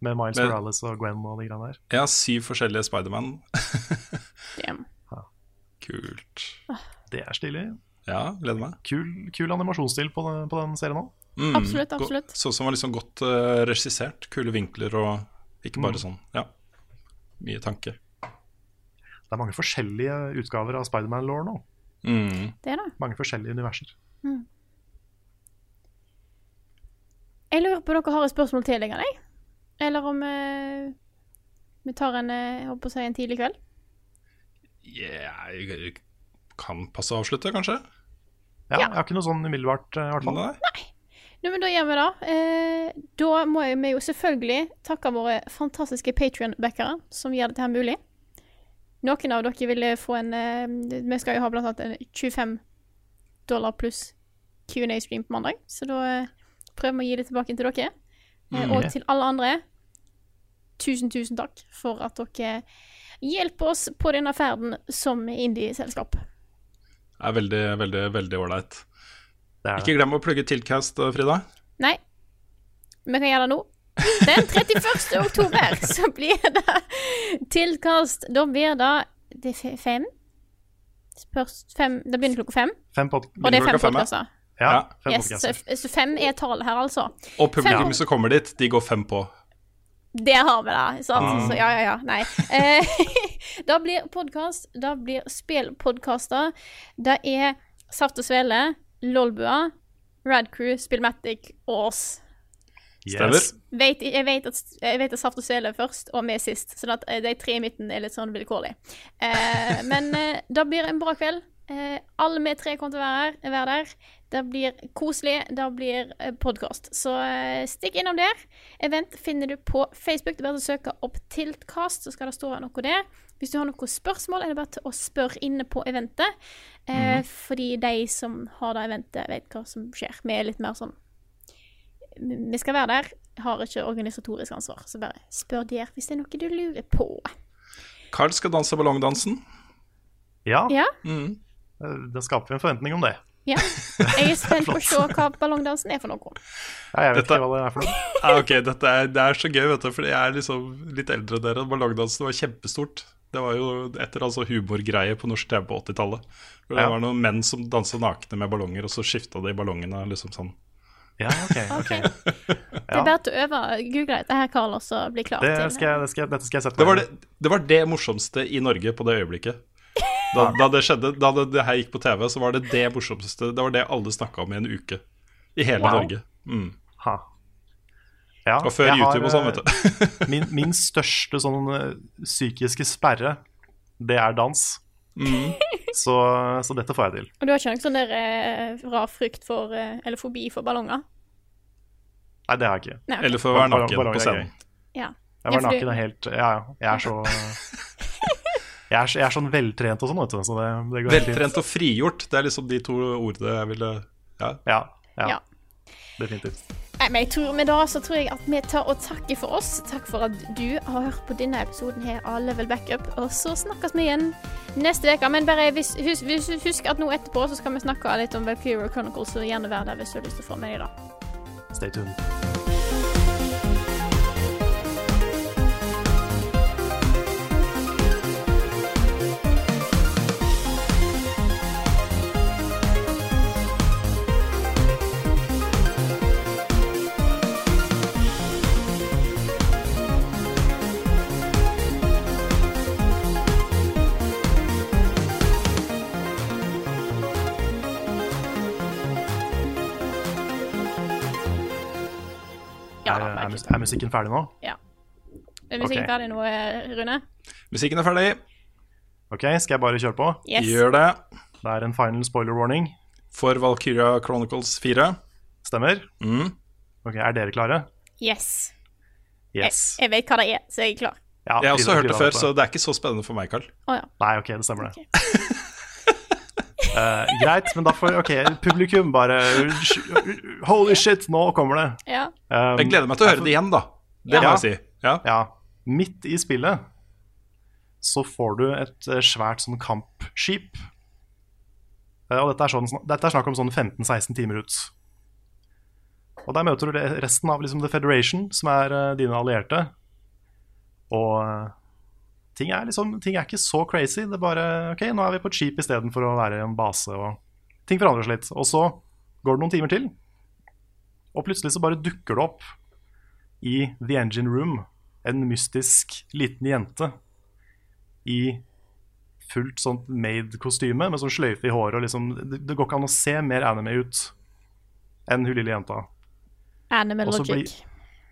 med Miles Med, Morales og Gwen og de greiene der. Ja, syv forskjellige Spiderman. ja. Kult. Det er stilig. Ja, gleder meg. Kul, kul animasjonsstil på den, på den serien òg. Mm, Absolutt, absolutt. Sånn som var liksom godt uh, regissert. Kule vinkler og ikke bare sånn. Ja. Mye tanke. Det er mange forskjellige utgaver av Spiderman-law nå. Mm. Det er det. Mange forskjellige universer. Jeg lurer på om dere har et spørsmål til deg, eller? Eller om eh, vi tar en, eh, jeg å si, en tidlig kveld? Yeah, jeg kan passe å avslutte, kanskje? Ja, Ja. Jeg har ikke noe sånn umiddelbart, eh, i hvert fall. Nei. Nå, men da gjør vi det. Eh, da må vi jo selvfølgelig takke våre fantastiske Patrion-backere som gjør dette her mulig. Noen av dere vil få en eh, Vi skal jo ha blant annet en 25 dollar pluss Q&A-stream på mandag, så da eh, prøver vi å gi det tilbake til dere. Eh, Mm. Og til alle andre, tusen, tusen takk for at dere hjelper oss på denne ferden som indie-selskap. Det er veldig, veldig, veldig ålreit. Det er det. Ikke glem å plugge Tilcast, eh, Frida. Nei, vi kan gjøre det nå. Den 31. oktober så blir det Tiltcast. Da blir det, det fem. Spørs, fem. Det begynner klokka fem. Fem Og det er fem podkaster. ja, fem Yes, så, så fem er tallet her, altså. Og publikum som kommer dit, de går fem på. Det har vi, da. Sant? Så ja, ja, ja. Nei. Eh, det blir podkast. Det blir spillpodkaster. Det er Saft og Svele, Lolbua, Radcrew, Spillmatic og oss. Yes. vet, jeg, vet at, jeg vet at Saft og Sele er først, og vi er sist. Sånn eh, de tre i midten er litt sånn vilkårlig. Eh, men eh, det blir en bra kveld. Eh, alle vi tre kommer til å være, være der. Det blir koselig. Det blir eh, podkast. Så eh, stikk innom der. Event finner du på Facebook. Det er bare å søke opp Tiltkast, så skal det stå noe der. Hvis du har noen spørsmål, er det bare til å spørre inne på eventet. Eh, Fordi de som har det eventet, vet hva som skjer. Vi er litt mer sånn vi skal være der. Har ikke organisatorisk ansvar, så bare spør der hvis det er noe du lurer på. Carl skal danse ballongdansen. Ja, Ja, Mm. Eh, skaper vi en forventning om det. ja. Jeg er spent på å se hva ballongdansen er for noe. Ja, jeg vet Dette- ikke hva det er for noe. Ja, ok, dette er, Det er så gøy, vet du, for jeg er liksom litt eldre enn dere. Ballongdansen var kjempestort. Det var jo etter altså humorgreie på norsk TV på 80-tallet. Det Ja. var noen menn som dansa nakne med ballonger, og så skifta de ballongene liksom sånn. Ja, ok, okay. Det er bare å øve. Google dette her, Karl, og så bli klar Det til skal jeg, det skal, dette skal jeg sette Det var meg det, det var det morsomste i Norge på det øyeblikket. Da, da det skjedde, da det, det her gikk på TV, så var det det morsomste. Det var det alle snakka om i en uke. I hele Wow. Norge. Mm. Ha. Ja, Og før YouTube har, og sånn, vet du. eh, Min, min største sånn eh, psykiske sperre, det er dans. Mm. Så, så dette får jeg til. Og du har ikke noen sånn der eh, rar frykt for eh, Eller fobi for ballonger? Nei, det har jeg ikke. Nei, okay. Eller for å være naken på scenen. Ja. Jeg var naken er helt Ja, ja. Jeg er så jeg er, jeg er sånn veltrent og sånn, vet du. Så det, det går helt fint. Veltrent og frigjort, det er liksom de to ordene jeg ville Ja. Ja, ja, Ja. definitivt. Nei, men jeg tror, med da så tror jeg at vi tar og takker for oss. Takk for at du har hørt på denne episoden her av Level Backup. Og så snakkes vi igjen neste uke. Men bare hvis, husk, husk, husk at nå etterpå så skal vi snakke litt om Valkyrie Chronicles, så gjerne vær der hvis du har lyst til å få med deg det. Stay tuned. Ja, er, er, merker mus- er musikken ferdig nå? Ja. Er musikken okay. ferdig nå, eh, Rune? Musikken er ferdig. Ok, skal jeg bare kjøre på? Yes. Gjør det. Det er en final spoiler warning. For Valkyria Chronicles 4. Stemmer? Mm. Ok, Er dere klare? Yes. Yes. Jeg, jeg vet hva det er, så jeg er klar. Ja, Jeg har også hørt det før, så det er ikke så spennende for meg, Carl. Oh, ja. Nei, ok, det stemmer det. Eh, greit, men da får Ok, publikum bare Holy shit, nå kommer det. ja. Um, Jeg gleder meg til å høre det igjen, da. Det må jeg si. Ja. Ja, midt i spillet så får du et eh, svært sånn kampskip. Uh, Og dette er, sånn, dette er snakk om sånn 15-16 timer ut. Og der møter du resten av liksom The Federation, som er uh, dine allierte. Og ting er liksom Ting er ikke så crazy. Det er bare OK, nå er vi på et skip istedenfor å være i en base, og ting forandrer seg litt. Og så går det noen timer til, og plutselig så bare dukker det opp i The Engine Room en mystisk liten jente i fullt sånt made-kostyme med sånn sløyfe i håret. Og liksom, det, det går ikke an å se mer anime ut enn hun lille jenta. Så logic.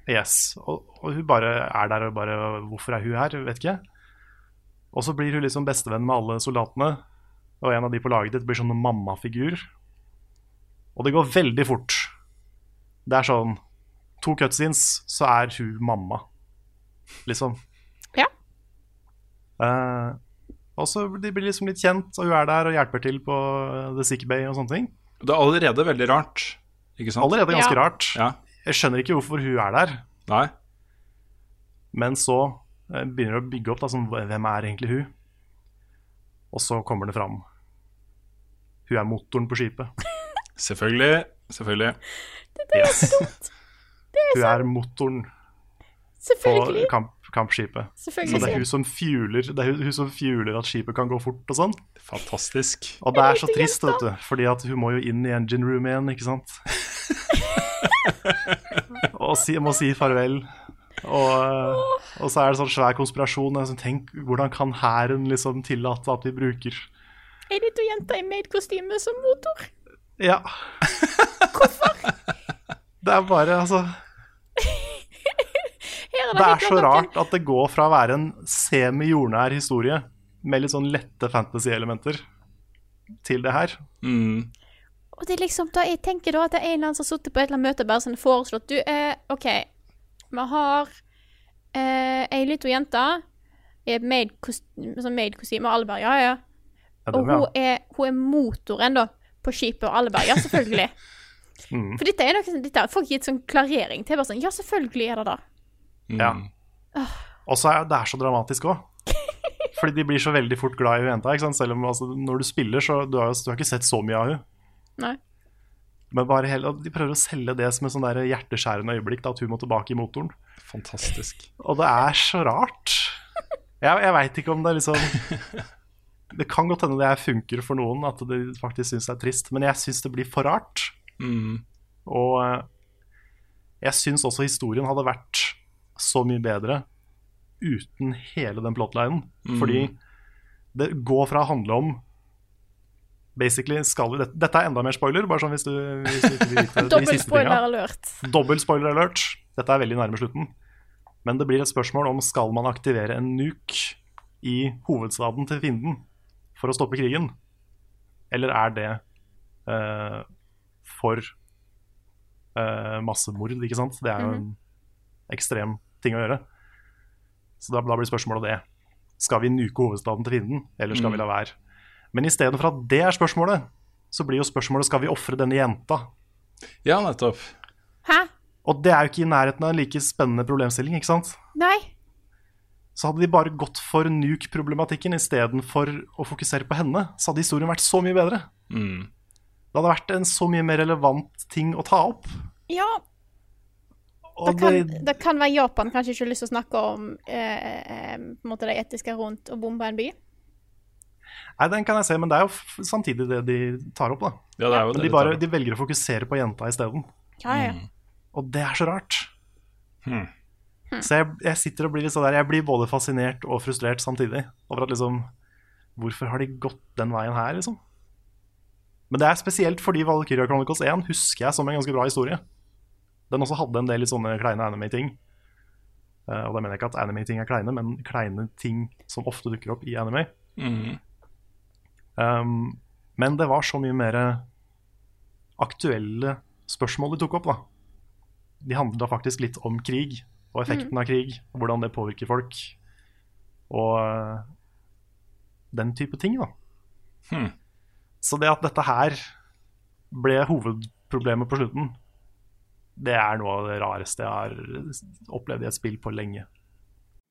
Yes, og, og hun bare er der og bare Hvorfor er hun her? Vet ikke. Og så blir hun liksom bestevenn med alle soldatene, og en av de på laget ditt blir sånn mammafigur. Og det går veldig fort. Det er sånn To cutscenes, så er hun mamma, liksom. Ja. Uh, og så de blir liksom litt kjent, og hun er der og hjelper til på eh, The Sick Bay og sånne ting. Det er allerede veldig rart, ikke sant? Allerede ganske Ja. rart. Ja. Jeg skjønner ikke hvorfor hun er der. Nei. Men så begynner å bygge opp da, som, hvem er egentlig hun? Og så kommer det fram. Hun er motoren på skipet. Selvfølgelig. Selvfølgelig. Yes. Hun er motoren på kamp, kampskipet. Så det er hun som fjuler Det er hun, hun som fjuler at skipet kan gå fort og sånn. Fantastisk. Og det er så trist, vet du, fordi at hun må jo inn i engine room igjen, ikke sant? og si, må si farvel. Og, eh, og så er det sånn svær konspirasjon. sånn, Tenk, hvordan kan hæren liksom tillate at de bruker Er det to jenter i maid-kostyme som motor. Ja. Hvorfor? Det er bare, altså er Det er så rart at det går fra å være en semi-jordnær historie med litt sånn lette fantasy-elementer til det her. Mm. Og det er liksom da Jeg tenker da at det er en eller annen som har sittet på et eller annet møte og bare sånn foreslått Du, eh, OK, vi har eh, ei lita jente i et maid-kostyme, sånn og alle bare ja, ja. Ja, Og hun er, hun er motoren, da, på skipet, og alle bare ja, selvfølgelig. Mm. For dette er noe dette har folk gitt sånn klarering til. Bare sånn ja, selvfølgelig er det det. Ja. Og så er det er så dramatisk òg. Fordi de blir så veldig fort glad i jenta. Ikke sant? Selv om altså, når du spiller, så du har, du har ikke sett så mye av henne. Nei. Men bare hele, de prøver å selge det som et sånn hjerteskjærende øyeblikk, da, at hun må tilbake i motoren. Fantastisk. Og det er så rart. Jeg, jeg veit ikke om det er liksom Det kan godt hende det funker for noen, at de faktisk syns det er trist, men jeg syns det blir for rart. Mm. Og eh, jeg syns også historien hadde vært så mye bedre uten hele den plotlinen. Fordi det går fra å handle om Basically skal vi, dette, dette er enda mer spoiler, bare sånn hvis du, hvis du ikke vil vite de Dobbel siste spoiler alert. Dobbel spoiler alert. Dette er veldig nærme slutten. Men det blir et spørsmål om skal man aktivere en nuke i hovedstaden til fienden for å stoppe krigen. Eller er det uh, for uh, massemord, ikke sant? Det er jo en ekstrem ting å gjøre. Så da, da blir spørsmålet det. Skal vi nuke hovedstaden til fienden, eller skal vi la være? Men istedenfor at det er spørsmålet, så blir jo spørsmålet skal vi ofre denne jenta. Ja, nettopp. Hæ? Og det er jo ikke i nærheten av en like spennende problemstilling, ikke sant? Nei? Så hadde de bare gått for nuke-problematikken istedenfor å fokusere på henne, så hadde historien vært så mye bedre. Mm. Det hadde vært en så mye mer relevant ting å ta opp. Ja, Og det kan, det, det kan være Japan kanskje ikke har lyst til å snakke om eh, eh, på en måte det etiske rundt å bombe en by. Nei, den kan jeg se, men det er jo samtidig det de tar opp, da. Ja, det er jo Men det de, bare, de velger å fokusere på jenta isteden. Ja, ja. Og det er så rart. Hmm. Så jeg, jeg sitter og blir litt sånn der Jeg blir både fascinert og frustrert samtidig over at liksom Hvorfor har de gått den veien her, liksom? Men det er spesielt fordi Valkyria Chronicles 1 husker jeg som en ganske bra historie. den også hadde en del litt sånne kleine anime-ting. Uh, og da mener jeg ikke at anime-ting er kleine, men kleine ting som ofte dukker opp i anime. Mhm. Um, men det var så mye mer aktuelle spørsmål de tok opp. da. De handla faktisk litt om krig og effekten av krig, og hvordan det påvirker folk. Og uh, den type ting, da. Hmm. Så det at dette her ble hovedproblemet på slutten, det er noe av det rareste jeg har opplevd i et spill på lenge.